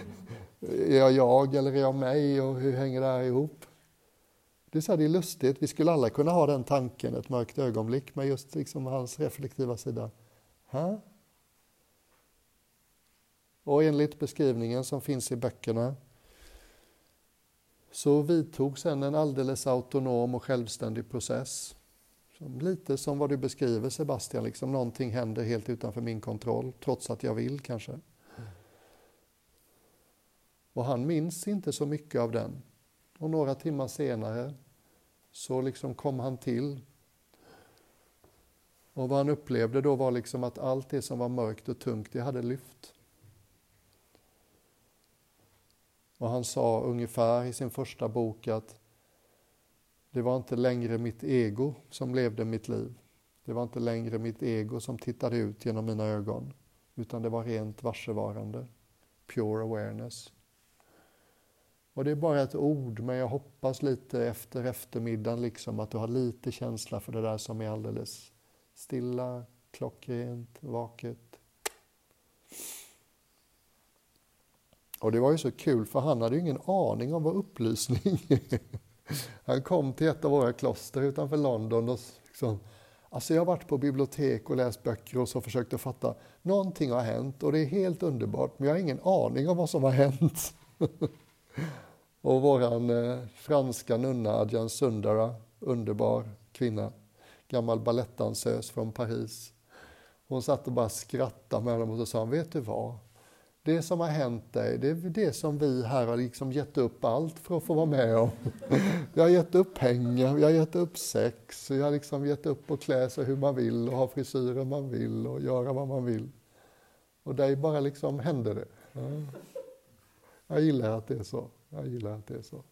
är jag jag eller är jag mig och hur hänger det här ihop? Det är, så här, det är lustigt, vi skulle alla kunna ha den tanken ett mörkt ögonblick med just liksom hans reflektiva sida. Ha? Och enligt beskrivningen som finns i böckerna så vidtog sen en alldeles autonom och självständig process. Som lite som vad du beskriver Sebastian, liksom någonting händer helt utanför min kontroll, trots att jag vill kanske. Och han minns inte så mycket av den. Och några timmar senare så liksom kom han till. Och vad han upplevde då var liksom att allt det som var mörkt och tungt, det hade lyft. Och han sa ungefär i sin första bok att det var inte längre mitt ego som levde mitt liv. Det var inte längre mitt ego som tittade ut genom mina ögon, utan det var rent varsevarande. Pure awareness. Och det är bara ett ord, men jag hoppas lite efter eftermiddagen liksom att du har lite känsla för det där som är alldeles stilla, klockrent, vaket. Och det var ju så kul för han hade ju ingen aning om vad upplysning Han kom till ett av våra kloster utanför London och liksom, alltså jag har varit på bibliotek och läst böcker och så försökt att fatta, någonting har hänt och det är helt underbart men jag har ingen aning om vad som har hänt. och våran eh, franska nunna Adjan Sundara, underbar kvinna, gammal balettdansös från Paris. Hon satt och bara skrattade med honom och så sa han, vet du vad? Det som har hänt dig, det är det som vi här har liksom gett upp allt för att få vara med om. Vi har gett upp pengar, vi har gett upp sex, vi har liksom gett upp att klä sig hur man vill och ha frisyrer man vill och göra vad man vill. Och dig bara liksom händer det. Ja. Jag gillar att det är så. Jag gillar att det är så.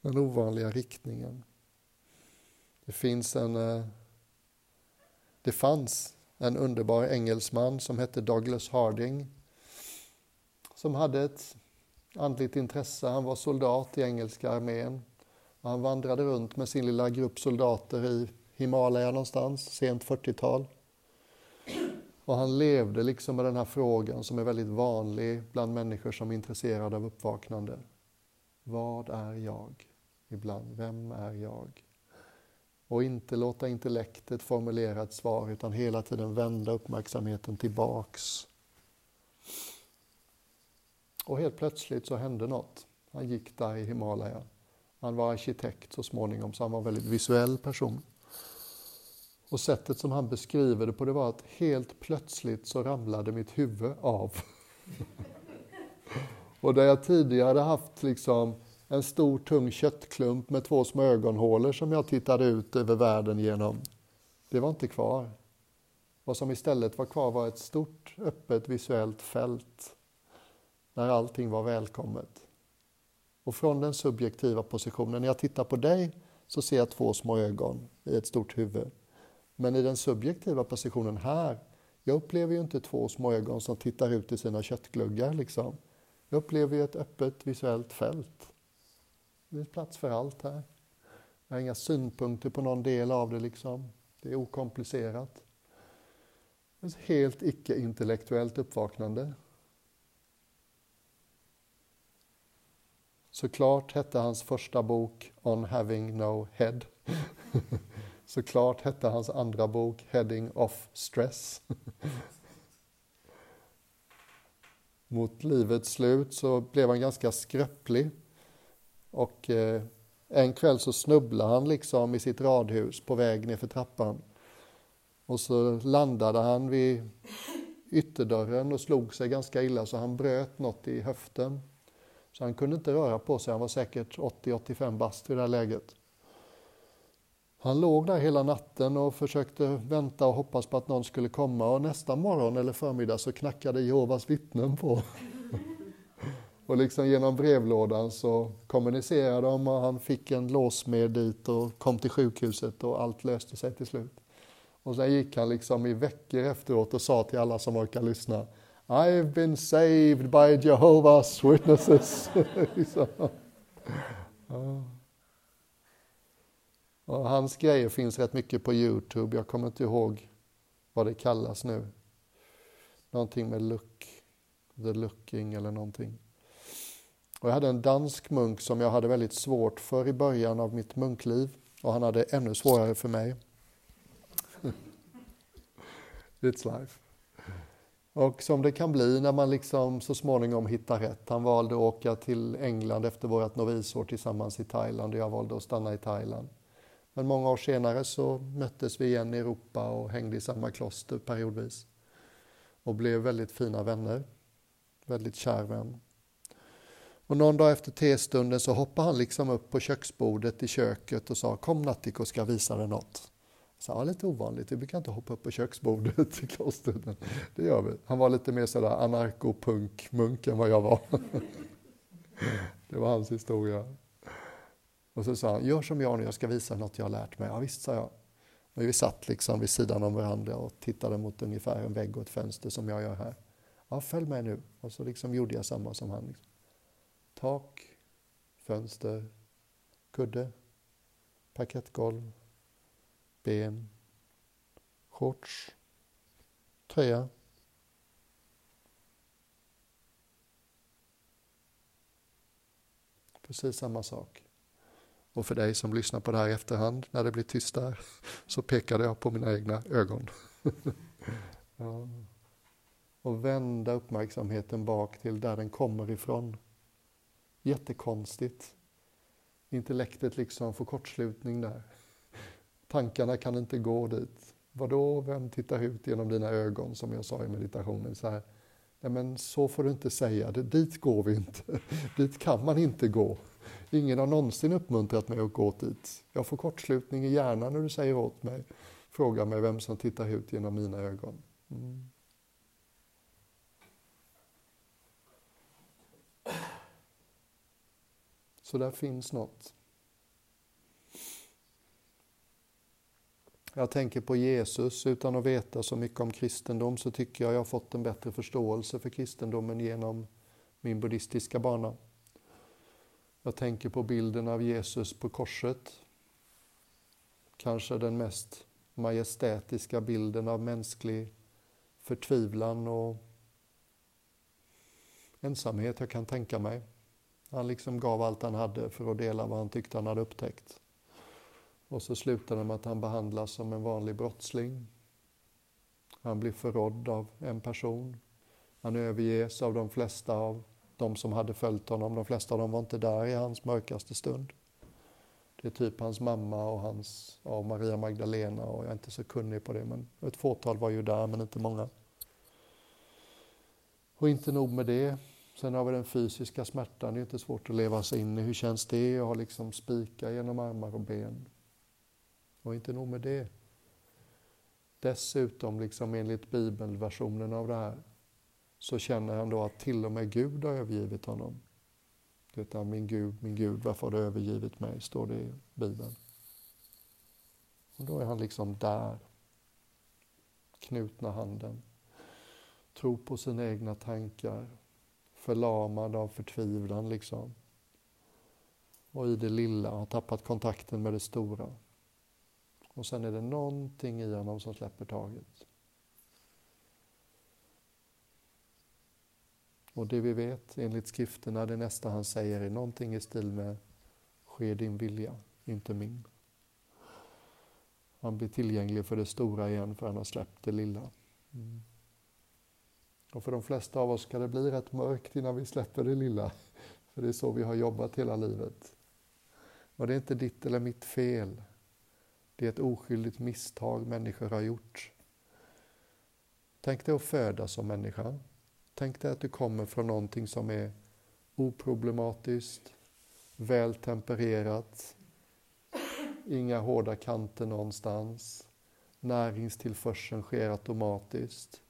Den ovanliga riktningen. Det finns en eh, det fanns en underbar engelsman som hette Douglas Harding som hade ett andligt intresse. Han var soldat i engelska armén. Han vandrade runt med sin lilla grupp soldater i Himalaya någonstans, sent 40-tal. Och han levde liksom med den här frågan som är väldigt vanlig bland människor som är intresserade av uppvaknande. Vad är jag? Ibland, vem är jag? Och inte låta intellektet formulera ett svar utan hela tiden vända uppmärksamheten tillbaks. Och helt plötsligt så hände något. Han gick där i Himalaya. Han var arkitekt så småningom så han var en väldigt visuell person. Och sättet som han beskriver det på det var att helt plötsligt så ramlade mitt huvud av. och där jag tidigare hade haft liksom en stor tung köttklump med två små ögonhålor som jag tittade ut över världen genom. Det var inte kvar. Vad som istället var kvar var ett stort öppet visuellt fält där allting var välkommet. Och från den subjektiva positionen, när jag tittar på dig så ser jag två små ögon i ett stort huvud. Men i den subjektiva positionen här, jag upplever ju inte två små ögon som tittar ut i sina köttgluggar. Liksom. Jag upplever ju ett öppet visuellt fält. Det finns plats för allt här. Jag har inga synpunkter på någon del av det. Liksom. Det är okomplicerat. Ett helt icke-intellektuellt uppvaknande. Såklart hette hans första bok On having no head. Såklart hette hans andra bok Heading off stress. Mot livets slut så blev han ganska skröplig. Och eh, en kväll så snubblade han liksom i sitt radhus på väg ner för trappan. Och så landade han vid ytterdörren och slog sig ganska illa så han bröt något i höften. Så han kunde inte röra på sig, han var säkert 80-85 bast i det här läget. Han låg där hela natten och försökte vänta och hoppas på att någon skulle komma och nästa morgon eller förmiddag så knackade Jehovas vittnen på och liksom genom brevlådan så kommunicerade de och han fick en låsmed dit och kom till sjukhuset och allt löste sig till slut. Och sen gick han liksom i veckor efteråt och sa till alla som orkar lyssna I've been saved by Jehovah's witnesses. Liksom. Och hans grejer finns rätt mycket på Youtube. Jag kommer inte ihåg vad det kallas nu. Någonting med look, the looking eller någonting. Och jag hade en dansk munk som jag hade väldigt svårt för i början av mitt munkliv och han hade ännu svårare för mig. It's life. Och som det kan bli när man liksom så småningom hittar rätt. Han valde att åka till England efter vårt novisår tillsammans i Thailand och jag valde att stanna i Thailand. Men många år senare så möttes vi igen i Europa och hängde i samma kloster periodvis. Och blev väldigt fina vänner. Väldigt kär vän. Och någon dag efter testunden så hoppade han liksom upp på köksbordet i köket och sa Kom Nattiko ska jag visa dig något. Så var lite ovanligt, vi brukar inte hoppa upp på köksbordet i klostret. Det gör vi. Han var lite mer sådär anarkopunk-munk än vad jag var. Det var hans historia. Och så sa han, gör som jag nu, jag ska visa något jag har lärt mig. Ja visst, sa jag. Och vi satt liksom vid sidan om varandra och tittade mot ungefär en vägg och ett fönster som jag gör här. Ja, följ med nu. Och så liksom gjorde jag samma som han. Liksom. Tak, fönster, kudde, parkettgolv, ben, shorts, tröja. Precis samma sak. Och för dig som lyssnar på det här i efterhand, när det blir tyst där, så pekade jag på mina egna ögon. ja. Och vända uppmärksamheten bak till där den kommer ifrån. Jättekonstigt. Intellektet liksom får kortslutning där. Tankarna kan inte gå dit. Vadå, vem tittar ut genom dina ögon, som jag sa i meditationen? Så här, Nej, men så får du inte säga, det, dit går vi inte. dit kan man inte gå. Ingen har någonsin uppmuntrat mig att gå dit. Jag får kortslutning i hjärnan när du säger åt mig. Fråga mig vem som tittar ut genom mina ögon. Mm. Så där finns något. Jag tänker på Jesus utan att veta så mycket om kristendom så tycker jag jag har fått en bättre förståelse för kristendomen genom min buddhistiska bana. Jag tänker på bilden av Jesus på korset. Kanske den mest majestätiska bilden av mänsklig förtvivlan och ensamhet jag kan tänka mig. Han liksom gav allt han hade för att dela vad han tyckte han hade upptäckt. Och så slutar det med att han behandlas som en vanlig brottsling. Han blir förrådd av en person. Han överges av de flesta av de som hade följt honom. De flesta av dem var inte där i hans mörkaste stund. Det är typ hans mamma och hans, ja, Maria Magdalena och jag är inte så kunnig på det men ett fåtal var ju där men inte många. Och inte nog med det, sen har vi den fysiska smärtan, det är inte svårt att leva sig in i. Hur känns det att ha liksom spikar genom armar och ben? Och inte nog med det. Dessutom, liksom enligt bibelversionen av det här, så känner han då att till och med Gud har övergivit honom. Detta, min Gud, min Gud, varför har du övergivit mig? står det i Bibeln. Och då är han liksom där, knutna handen, tror på sina egna tankar, förlamad av förtvivlan liksom. Och i det lilla har tappat kontakten med det stora. Och sen är det någonting i honom som släpper taget. Och det vi vet enligt skrifterna, det nästa han säger är någonting i stil med Ske din vilja, inte min. Han blir tillgänglig för det stora igen för han har släppt det lilla. Mm. Och för de flesta av oss ska det bli rätt mörkt innan vi släpper det lilla. För det är så vi har jobbat hela livet. Och det är inte ditt eller mitt fel. Det är ett oskyldigt misstag människor har gjort. Tänk dig att födas som människa. Tänk dig att du kommer från någonting som är oproblematiskt, väl tempererat, inga hårda kanter någonstans. Näringstillförseln sker automatiskt.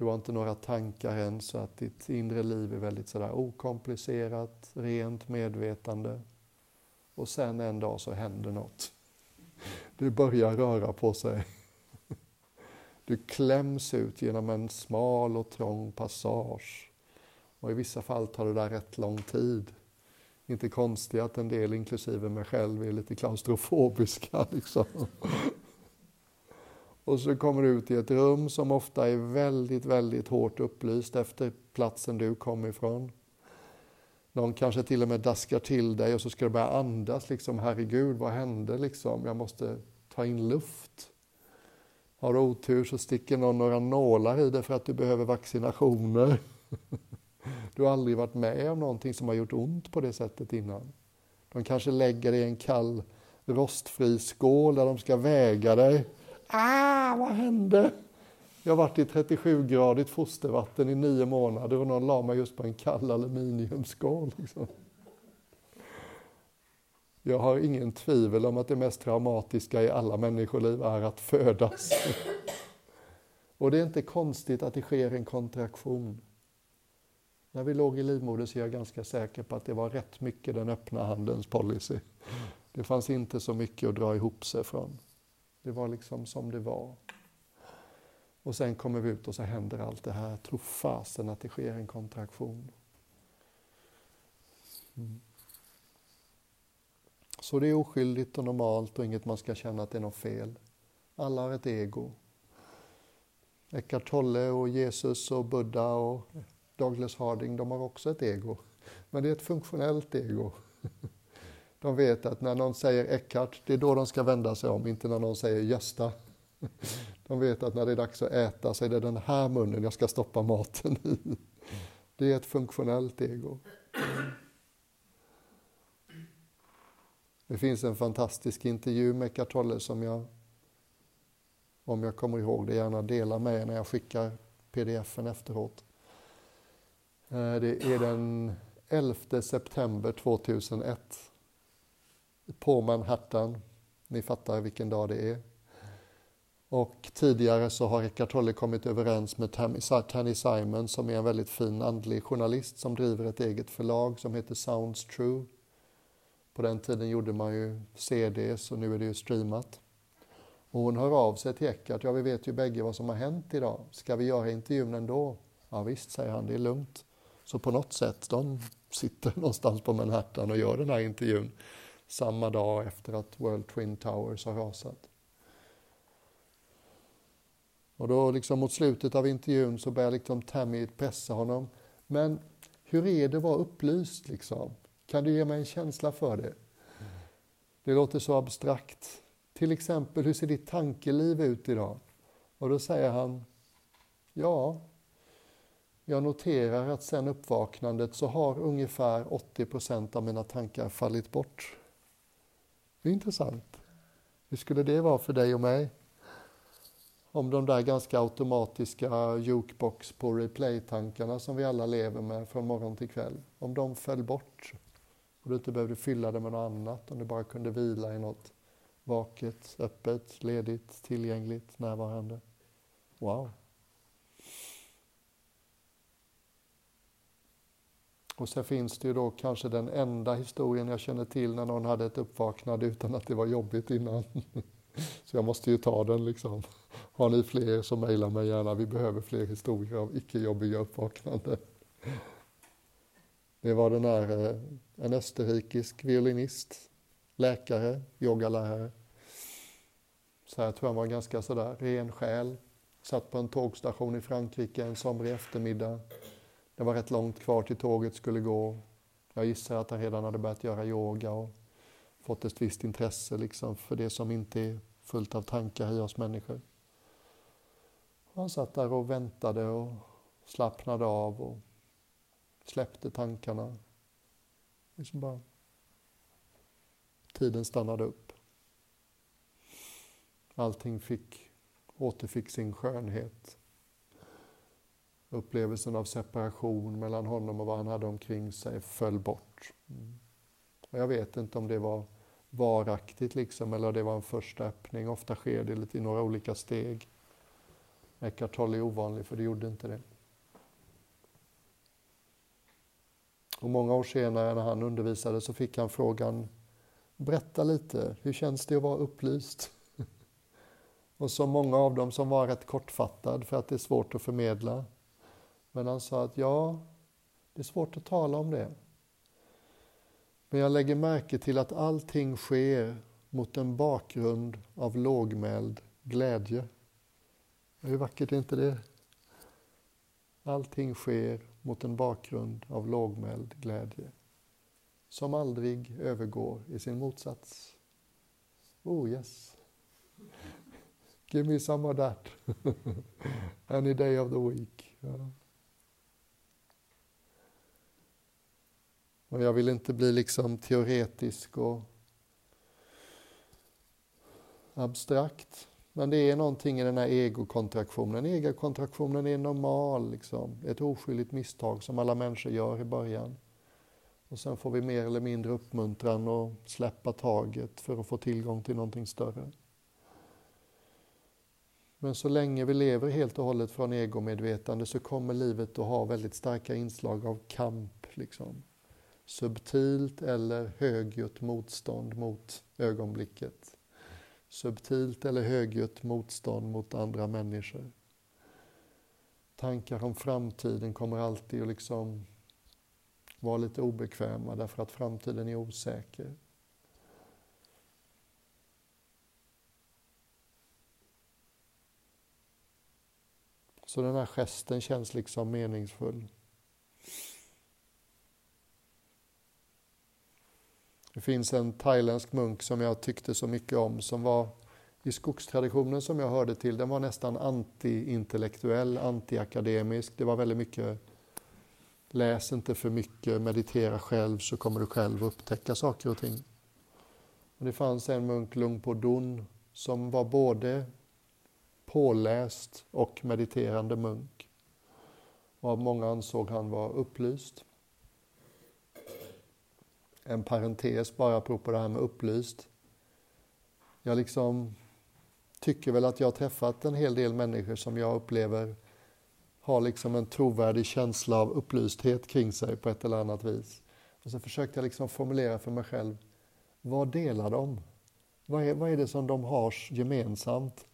Du har inte några tankar än så att ditt inre liv är väldigt sådär okomplicerat, rent medvetande. Och sen en dag så händer något. Du börjar röra på sig. Du kläms ut genom en smal och trång passage. Och i vissa fall tar det där rätt lång tid. Inte konstigt att en del, inklusive mig själv, är lite klaustrofobiska. Liksom. Och så kommer du ut i ett rum som ofta är väldigt, väldigt hårt upplyst efter platsen du kom ifrån. Någon kanske till och med daskar till dig och så ska du börja andas. Liksom, Herregud, vad hände? Liksom, jag måste ta in luft. Har du otur så sticker någon några nålar i dig för att du behöver vaccinationer. Du har aldrig varit med om någonting som har gjort ont på det sättet innan. De kanske lägger dig i en kall rostfri skål där de ska väga dig. Ah, vad hände? Jag har varit i 37-gradigt fostervatten i nio månader och någon la mig just på en kall aluminiumskål. Liksom. Jag har ingen tvivel om att det mest traumatiska i alla människoliv är att födas. Och det är inte konstigt att det sker en kontraktion. När vi låg i livmoder så är jag ganska säker på att det var rätt mycket den öppna handens policy. Det fanns inte så mycket att dra ihop sig från. Det var liksom som det var. Och sen kommer vi ut och så händer allt det här. Tro fasen att det sker en kontraktion. Mm. Så det är oskyldigt och normalt och inget man ska känna att det är något fel. Alla har ett ego. Eckart Tolle och Jesus och Buddha och Douglas Harding, de har också ett ego. Men det är ett funktionellt ego. De vet att när någon säger Eckart, det är då de ska vända sig om, inte när någon säger Gösta. De vet att när det är dags att äta så är det den här munnen jag ska stoppa maten i. Det är ett funktionellt ego. Det finns en fantastisk intervju med Eckart Tolle som jag, om jag kommer ihåg det, gärna delar med er när jag skickar pdf-en efteråt. Eh, det är den 11 september 2001 på Manhattan. Ni fattar vilken dag det är. Och tidigare så har Eckart Tolle kommit överens med Tanny Simon som är en väldigt fin andlig journalist som driver ett eget förlag som heter Sounds True. På den tiden gjorde man ju CDs och nu är det ju streamat. Och hon hör av sig till Eckart. Ja, vi vet ju bägge vad som har hänt idag. Ska vi göra intervjun ändå? Ja, visst, säger han. Det är lugnt. Så på något sätt, de sitter någonstans på Manhattan och gör den här intervjun samma dag efter att World Twin Towers har rasat. Och då liksom mot slutet av intervjun så börjar liksom Tammy pressa honom. Men hur är det att vara upplyst liksom? Kan du ge mig en känsla för det? Det låter så abstrakt. Till exempel, hur ser ditt tankeliv ut idag? Och då säger han, ja, jag noterar att sen uppvaknandet så har ungefär 80 procent av mina tankar fallit bort. Det är intressant. Hur skulle det vara för dig och mig? Om de där ganska automatiska jukebox på replay-tankarna som vi alla lever med från morgon till kväll, om de föll bort och du inte behövde fylla det med något annat, om du bara kunde vila i något vaket, öppet, ledigt, tillgängligt, närvarande. Wow! Och sen finns det ju då kanske den enda historien jag känner till när någon hade ett uppvaknande utan att det var jobbigt innan. Så jag måste ju ta den liksom. Har ni fler så mejla mig gärna. Vi behöver fler historier av icke-jobbiga uppvaknande. Det var den här, eh, en österrikisk violinist, läkare, yogalärare. Så jag tror han var ganska sådär ren själ. Satt på en tågstation i Frankrike en somrig eftermiddag det var rätt långt kvar till tåget skulle gå. Jag gissar att han redan hade börjat göra yoga och fått ett visst intresse liksom för det som inte är fullt av tankar i oss människor. Han satt där och väntade och slappnade av och släppte tankarna. Liksom bara... Tiden stannade upp. Allting fick, återfick sin skönhet upplevelsen av separation mellan honom och vad han hade omkring sig föll bort. Mm. Och jag vet inte om det var varaktigt liksom, eller det var en första öppning. Ofta sker det lite i några olika steg. Eckart Tolle är ovanlig, för det gjorde inte det. Och många år senare när han undervisade så fick han frågan Berätta lite, hur känns det att vara upplyst? och så många av dem som var rätt kortfattad för att det är svårt att förmedla men han sa att ja, det är svårt att tala om det. Men jag lägger märke till att allting sker mot en bakgrund av lågmäld glädje. Hur vackert är inte det? Allting sker mot en bakgrund av lågmäld glädje som aldrig övergår i sin motsats. Oh yes. Give me some of that. Any day of the week. Ja. Och jag vill inte bli liksom teoretisk och abstrakt. Men det är någonting i den här egokontraktionen. Egokontraktionen är normal, liksom. ett oskyldigt misstag som alla människor gör i början. Och sen får vi mer eller mindre uppmuntran och släppa taget för att få tillgång till någonting större. Men så länge vi lever helt och hållet från egomedvetande så kommer livet att ha väldigt starka inslag av kamp. Liksom subtilt eller högljutt motstånd mot ögonblicket. Subtilt eller högljutt motstånd mot andra människor. Tankar om framtiden kommer alltid att liksom vara lite obekväma därför att framtiden är osäker. Så den här gesten känns liksom meningsfull. Det finns en thailändsk munk som jag tyckte så mycket om som var i skogstraditionen som jag hörde till, den var nästan anti-intellektuell, anti-akademisk. Det var väldigt mycket läs inte för mycket, meditera själv så kommer du själv upptäcka saker och ting. Och det fanns en munk, Lung på Dun, som var både påläst och mediterande munk. Och många ansåg han var upplyst en parentes bara apropå det här med upplyst. Jag liksom tycker väl att jag har träffat en hel del människor som jag upplever har liksom en trovärdig känsla av upplysthet kring sig på ett eller annat vis. Och så försökte jag liksom formulera för mig själv, vad delar de? Vad är, vad är det som de har gemensamt?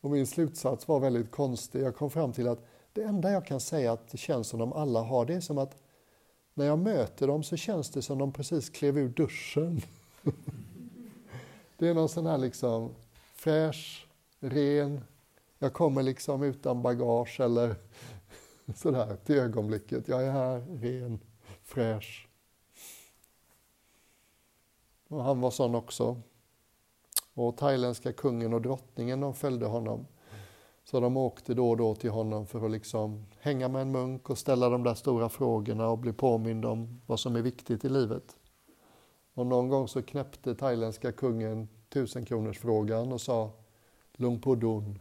Och min slutsats var väldigt konstig. Jag kom fram till att det enda jag kan säga att det känns som de alla har, det är som att när jag möter dem så känns det som de precis klev ur duschen. Det är någon sån här liksom fräsch, ren, jag kommer liksom utan bagage eller sådär till ögonblicket. Jag är här, ren, fräsch. Och han var sån också. Och thailändska kungen och drottningen de följde honom. Så de åkte då och då till honom för att liksom hänga med en munk och ställa de där stora frågorna och bli påmind om vad som är viktigt i livet. Och någon gång så knäppte thailändska kungen tusenkronorsfrågan och sa Lung Dun,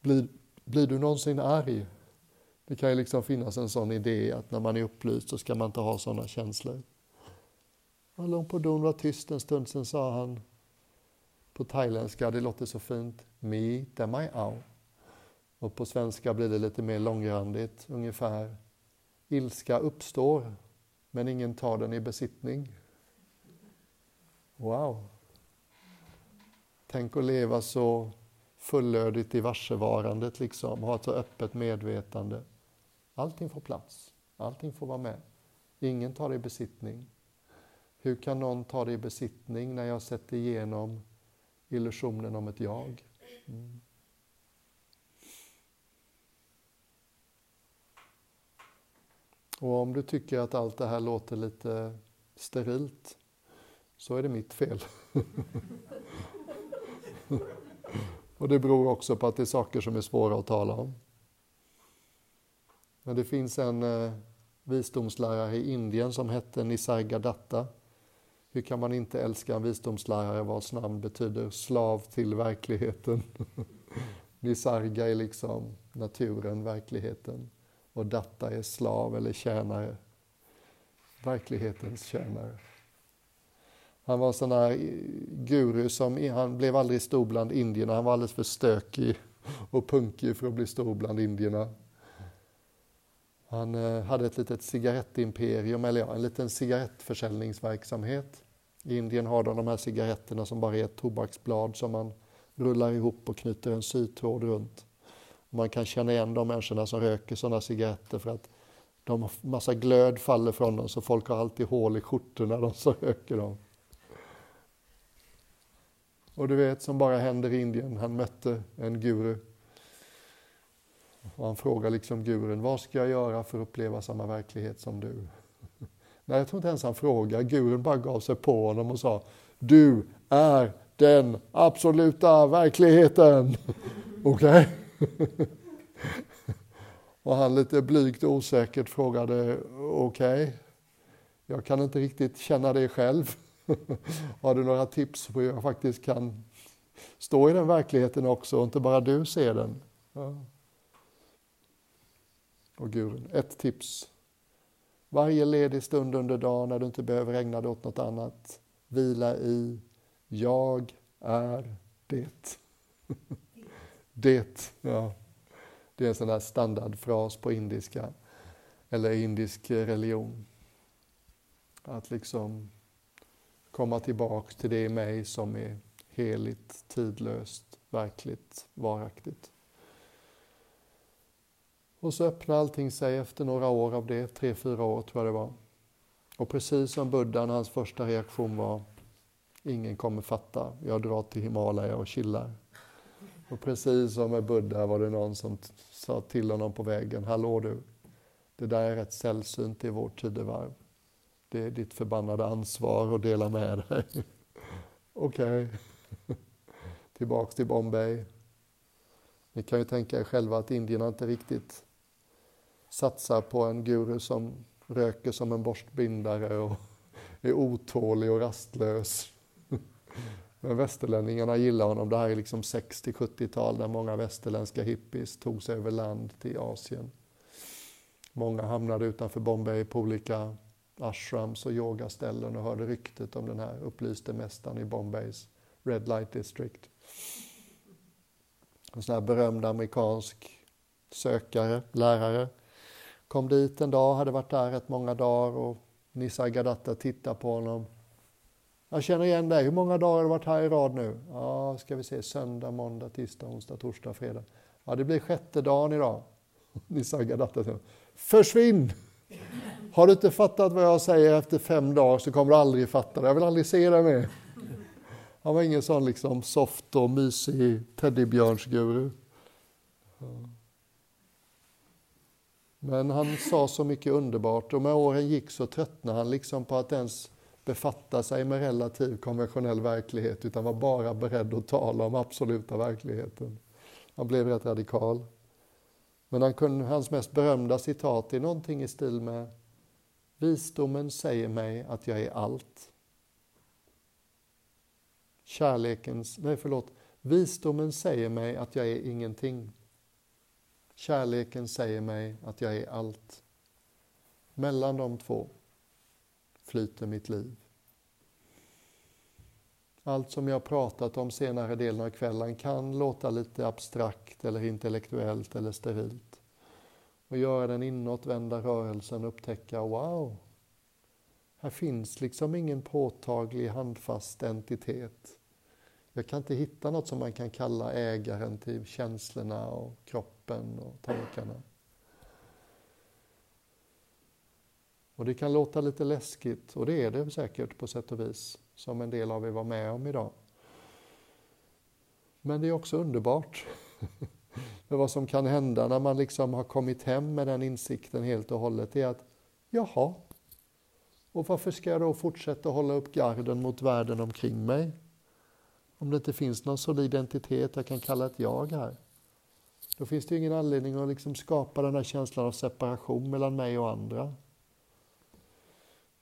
blir, blir du någonsin arg? Det kan ju liksom finnas en sån idé att när man är upplyst så ska man inte ha sådana känslor. Och Lung Dun var tyst en stund, sen sa han på thailändska, det låter så fint, Mi damai ao. Och på svenska blir det lite mer långrandigt, ungefär Ilska uppstår, men ingen tar den i besittning. Wow! Tänk att leva så fullödigt i varsevarandet, liksom, ha ett så öppet medvetande. Allting får plats, allting får vara med. Ingen tar det i besittning. Hur kan någon ta det i besittning när jag sätter igenom illusionen om ett jag? Mm. Och om du tycker att allt det här låter lite sterilt, så är det mitt fel. Och det beror också på att det är saker som är svåra att tala om. Men det finns en eh, visdomslärare i Indien som hette Nisargadatta. Hur kan man inte älska en visdomslärare vars namn betyder slav till verkligheten? Nisarga är liksom naturen, verkligheten. Och Datta är slav eller tjänare. Verklighetens tjänare. Han var en sån där guru som han blev aldrig stor bland indierna. Han var alldeles för stökig och punkig för att bli stor bland indierna. Han eh, hade ett litet cigarettimperium, eller ja, en liten cigarettförsäljningsverksamhet. I Indien har de de här cigaretterna som bara är ett tobaksblad som man rullar ihop och knyter en sytråd runt. Man kan känna igen de människorna som röker sådana cigaretter för att de massa glöd faller från dem så folk har alltid hål i skjortorna de som röker dem. Och du vet, som bara händer i Indien, han mötte en guru. Och han frågar liksom gurun, vad ska jag göra för att uppleva samma verklighet som du? Nej, jag tror inte ens han frågar. Gurun bara gav sig på honom och sa, du är den absoluta verkligheten. Okej? Okay? och han lite blygt och osäkert frågade, okej, okay, jag kan inte riktigt känna det själv. Har du några tips på hur jag faktiskt kan stå i den verkligheten också och inte bara du ser den? Ja. Och gurun, ett tips. Varje ledig stund under dagen när du inte behöver ägna dig åt något annat, vila i Jag är det. det, ja. Det är en sån där standardfras på indiska, eller indisk religion. Att liksom komma tillbaks till det i mig som är heligt, tidlöst, verkligt, varaktigt. Och så öppnar allting sig efter några år av det, tre, fyra år tror jag det var. Och precis som buddhan, hans första reaktion var Ingen kommer fatta, jag drar till Himalaya och chillar. Och precis som med Buddha var det någon som sa till honom på vägen, Hallå du, det där är rätt sällsynt i vårt tidevarv. Det är ditt förbannade ansvar att dela med dig. Okej. Okay. Tillbaks till Bombay. Ni kan ju tänka er själva att indierna inte riktigt satsar på en guru som röker som en borstbindare och är otålig och rastlös. Men västerlänningarna gillar honom. Det här är liksom 60-70-tal där många västerländska hippies tog sig över land till Asien. Många hamnade utanför Bombay på olika ashrams och yogaställen och hörde ryktet om den här upplyste mästaren i Bombays Red Light District. En sån här berömd amerikansk sökare, lärare, kom dit en dag, hade varit där rätt många dagar och Nisargadatta tittade på honom. Jag känner igen dig, hur många dagar har du varit här i rad nu? Ja, ska vi se, söndag, måndag, tisdag, onsdag, torsdag, fredag. Ja, det blir sjätte dagen idag. Nisse Gadatta säger, försvinn! Har du inte fattat vad jag säger efter fem dagar så kommer du aldrig fatta det. Jag vill aldrig se dig mer. Han var ingen sån liksom soft och mysig teddybjörnsguru. Men han sa så mycket underbart och med åren gick så tröttnade han liksom på att ens befatta sig med relativ konventionell verklighet utan var bara beredd att tala om absoluta verkligheten. Han blev rätt radikal. Men han kunde, hans mest berömda citat är någonting i stil med Visdomen säger mig att jag är allt. Kärlekens, nej förlåt, visdomen säger mig att jag är ingenting. Kärleken säger mig att jag är allt. Mellan de två flyter mitt liv. Allt som jag pratat om senare delen av kvällen kan låta lite abstrakt eller intellektuellt eller sterilt. Och göra den inåtvända rörelsen upptäcka, wow, här finns liksom ingen påtaglig handfast entitet. Jag kan inte hitta något som man kan kalla ägaren till känslorna och kroppen och tankarna. Och det kan låta lite läskigt, och det är det säkert på sätt och vis, som en del av er var med om idag. Men det är också underbart. För vad som kan hända när man liksom har kommit hem med den insikten helt och hållet är att jaha, och varför ska jag då fortsätta hålla upp garden mot världen omkring mig? Om det inte finns någon solid identitet jag kan kalla ett jag här. Då finns det ingen anledning att liksom skapa den här känslan av separation mellan mig och andra.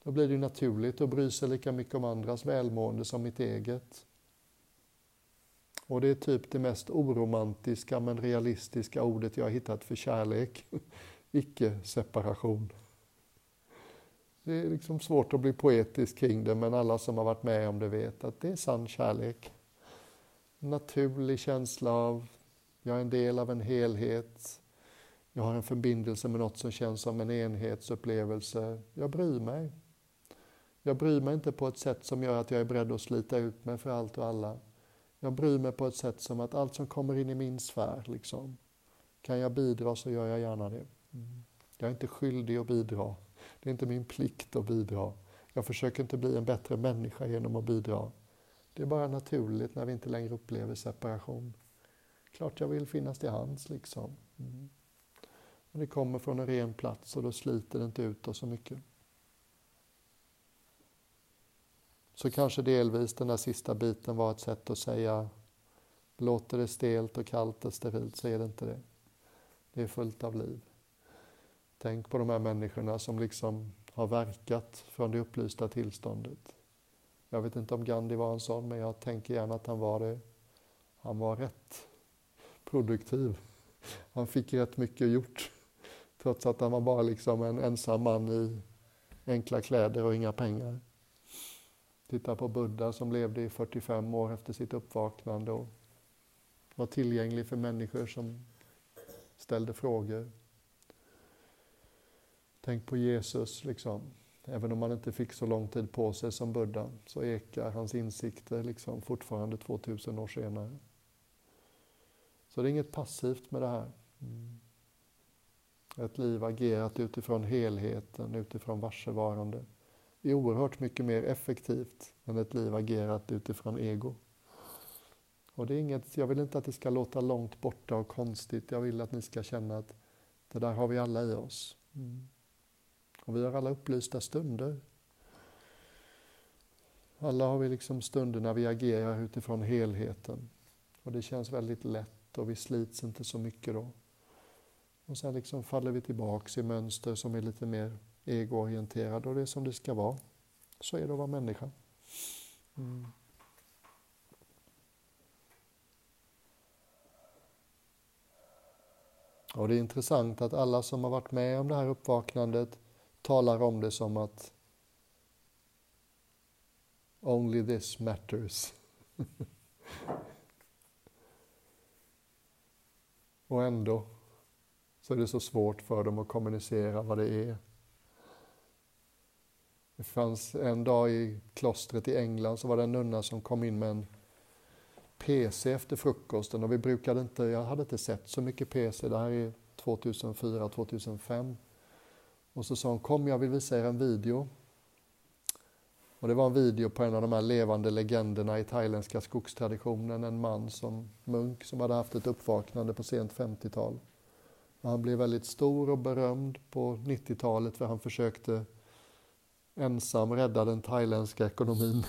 Då blir det naturligt att bry sig lika mycket om andras välmående som mitt eget. Och det är typ det mest oromantiska men realistiska ordet jag har hittat för kärlek. Icke-separation. Det är liksom svårt att bli poetisk kring det, men alla som har varit med om det vet att det är sann kärlek. Naturlig känsla av, jag är en del av en helhet. Jag har en förbindelse med något som känns som en enhetsupplevelse. Jag bryr mig. Jag bryr mig inte på ett sätt som gör att jag är beredd att slita ut mig för allt och alla. Jag bryr mig på ett sätt som att allt som kommer in i min sfär, liksom, kan jag bidra så gör jag gärna det. Mm. Jag är inte skyldig att bidra. Det är inte min plikt att bidra. Jag försöker inte bli en bättre människa genom att bidra. Det är bara naturligt när vi inte längre upplever separation. Klart jag vill finnas till hands liksom. Mm. Men det kommer från en ren plats och då sliter det inte ut oss så mycket. Så kanske delvis den där sista biten var ett sätt att säga låter det stelt och kallt och sterilt så är det inte det. Det är fullt av liv. Tänk på de här människorna som liksom har verkat från det upplysta tillståndet. Jag vet inte om Gandhi var en sån, men jag tänker gärna att han var det. Han var rätt produktiv. Han fick rätt mycket gjort, trots att han var bara liksom en ensam man i enkla kläder och inga pengar. Titta på Buddha som levde i 45 år efter sitt uppvaknande och var tillgänglig för människor som ställde frågor. Tänk på Jesus, liksom. även om han inte fick så lång tid på sig som Buddha så ekar hans insikter liksom fortfarande 2000 år senare. Så det är inget passivt med det här. Mm. Ett liv agerat utifrån helheten, utifrån varsevarande är oerhört mycket mer effektivt än ett liv agerat utifrån ego. Och det är inget, jag vill inte att det ska låta långt borta och konstigt. Jag vill att ni ska känna att det där har vi alla i oss. Mm. Och vi har alla upplysta stunder. Alla har vi liksom stunder när vi agerar utifrån helheten. Och det känns väldigt lätt och vi slits inte så mycket då. Och sen liksom faller vi tillbaks i mönster som är lite mer egoorienterad och det är som det ska vara. Så är det att vara människa. Mm. Och det är intressant att alla som har varit med om det här uppvaknandet talar om det som att only this matters. och ändå så är det så svårt för dem att kommunicera vad det är. Det fanns en dag i klostret i England så var det en nunna som kom in med en PC efter frukosten och vi brukade inte, jag hade inte sett så mycket PC, det här är 2004, 2005. Och så sa hon, kom jag vill visa er en video. Och det var en video på en av de här levande legenderna i thailändska skogstraditionen, en man som munk som hade haft ett uppvaknande på sent 50-tal. Han blev väldigt stor och berömd på 90-talet för han försökte ensam rädda den thailändska ekonomin.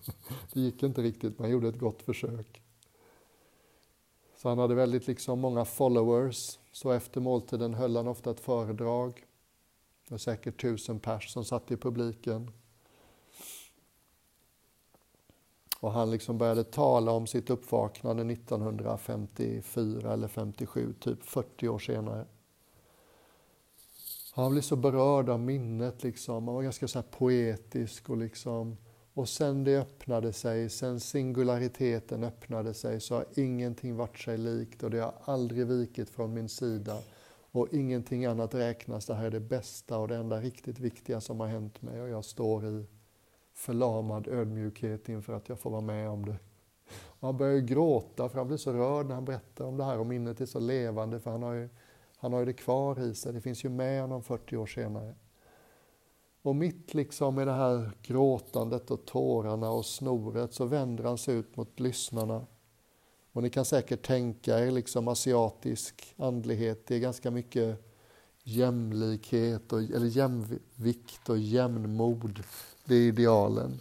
det gick inte riktigt, men han gjorde ett gott försök. Så han hade väldigt liksom många followers. Så efter måltiden höll han ofta ett föredrag. Det var säkert tusen pers som satt i publiken. Och han liksom började tala om sitt uppvaknande 1954 eller 57, typ 40 år senare. Han blev så berörd av minnet, liksom. han var ganska så poetisk. Och, liksom, och sen det öppnade sig, sen singulariteten öppnade sig, så har ingenting varit sig likt och det har aldrig vikit från min sida. Och ingenting annat räknas, det här är det bästa och det enda riktigt viktiga som har hänt mig och jag står i förlamad ödmjukhet inför att jag får vara med om det. Och han börjar gråta för han blir så rörd när han berättar om det här och minnet är så levande för han har ju, han har ju det kvar i sig, det finns ju med honom 40 år senare. Och mitt liksom i det här gråtandet och tårarna och snoret så vänder han sig ut mot lyssnarna. Och ni kan säkert tänka er liksom asiatisk andlighet, det är ganska mycket jämlikhet, och, eller jämvikt och jämnmod det är idealen.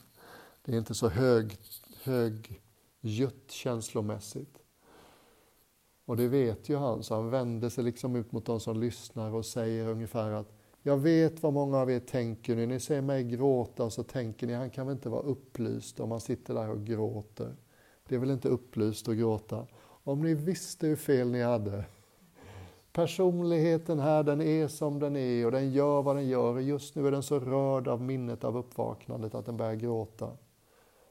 Det är inte så hög, högljutt känslomässigt. Och det vet ju han, så han vänder sig liksom ut mot de som lyssnar och säger ungefär att jag vet vad många av er tänker nu. Ni ser mig gråta och så tänker ni, han kan väl inte vara upplyst om han sitter där och gråter. Det är väl inte upplyst att gråta. Om ni visste hur fel ni hade. Personligheten här, den är som den är och den gör vad den gör. Och just nu är den så rörd av minnet av uppvaknandet att den börjar gråta.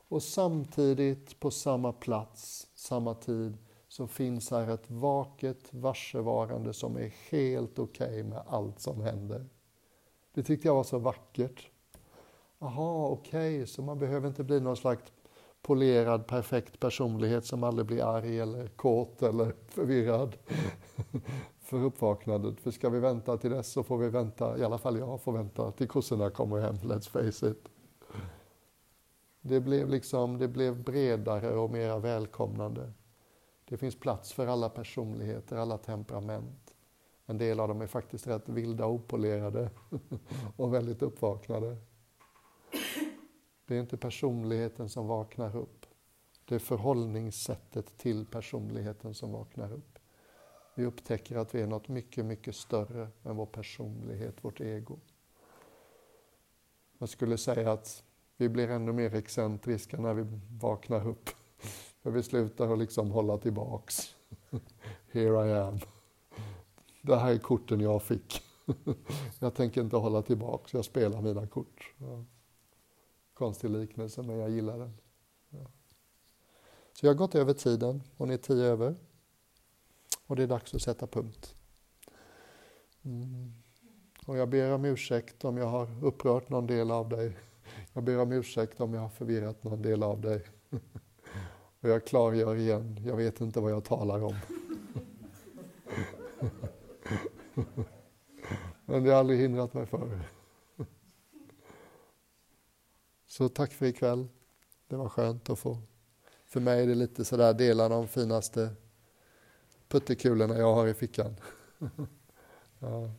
Och samtidigt, på samma plats, samma tid, så finns här ett vaket varsevarande som är helt okej okay med allt som händer. Det tyckte jag var så vackert. Aha, okej, okay, så man behöver inte bli någon slags polerad, perfekt personlighet som aldrig blir arg eller kåt eller förvirrad för uppvaknandet. För ska vi vänta till dess så får vi vänta, i alla fall jag får vänta till kossorna kommer hem, let's face it. Det blev liksom, det blev bredare och mera välkomnande. Det finns plats för alla personligheter, alla temperament. En del av dem är faktiskt rätt vilda och opolerade och väldigt uppvaknade. Det är inte personligheten som vaknar upp. Det är förhållningssättet till personligheten som vaknar upp. Vi upptäcker att vi är något mycket, mycket större än vår personlighet, vårt ego. Jag skulle säga att vi blir ännu mer excentriska när vi vaknar upp. För vi slutar att liksom hålla tillbaks. Here I am. Det här är korten jag fick. Jag tänker inte hålla tillbaks, jag spelar mina kort. Ja. Konstig liknelse, men jag gillar den. Ja. Så jag har gått över tiden Hon är tio över. Och det är dags att sätta punkt. Mm. Och jag ber om ursäkt om jag har upprört någon del av dig. Jag ber om ursäkt om jag har förvirrat någon del av dig. Och jag klargör igen, jag vet inte vad jag talar om. Men det har aldrig hindrat mig förr. Så tack för ikväll. Det var skönt att få. För mig är det lite sådär dela de finaste puttekulorna jag har i fickan. ja.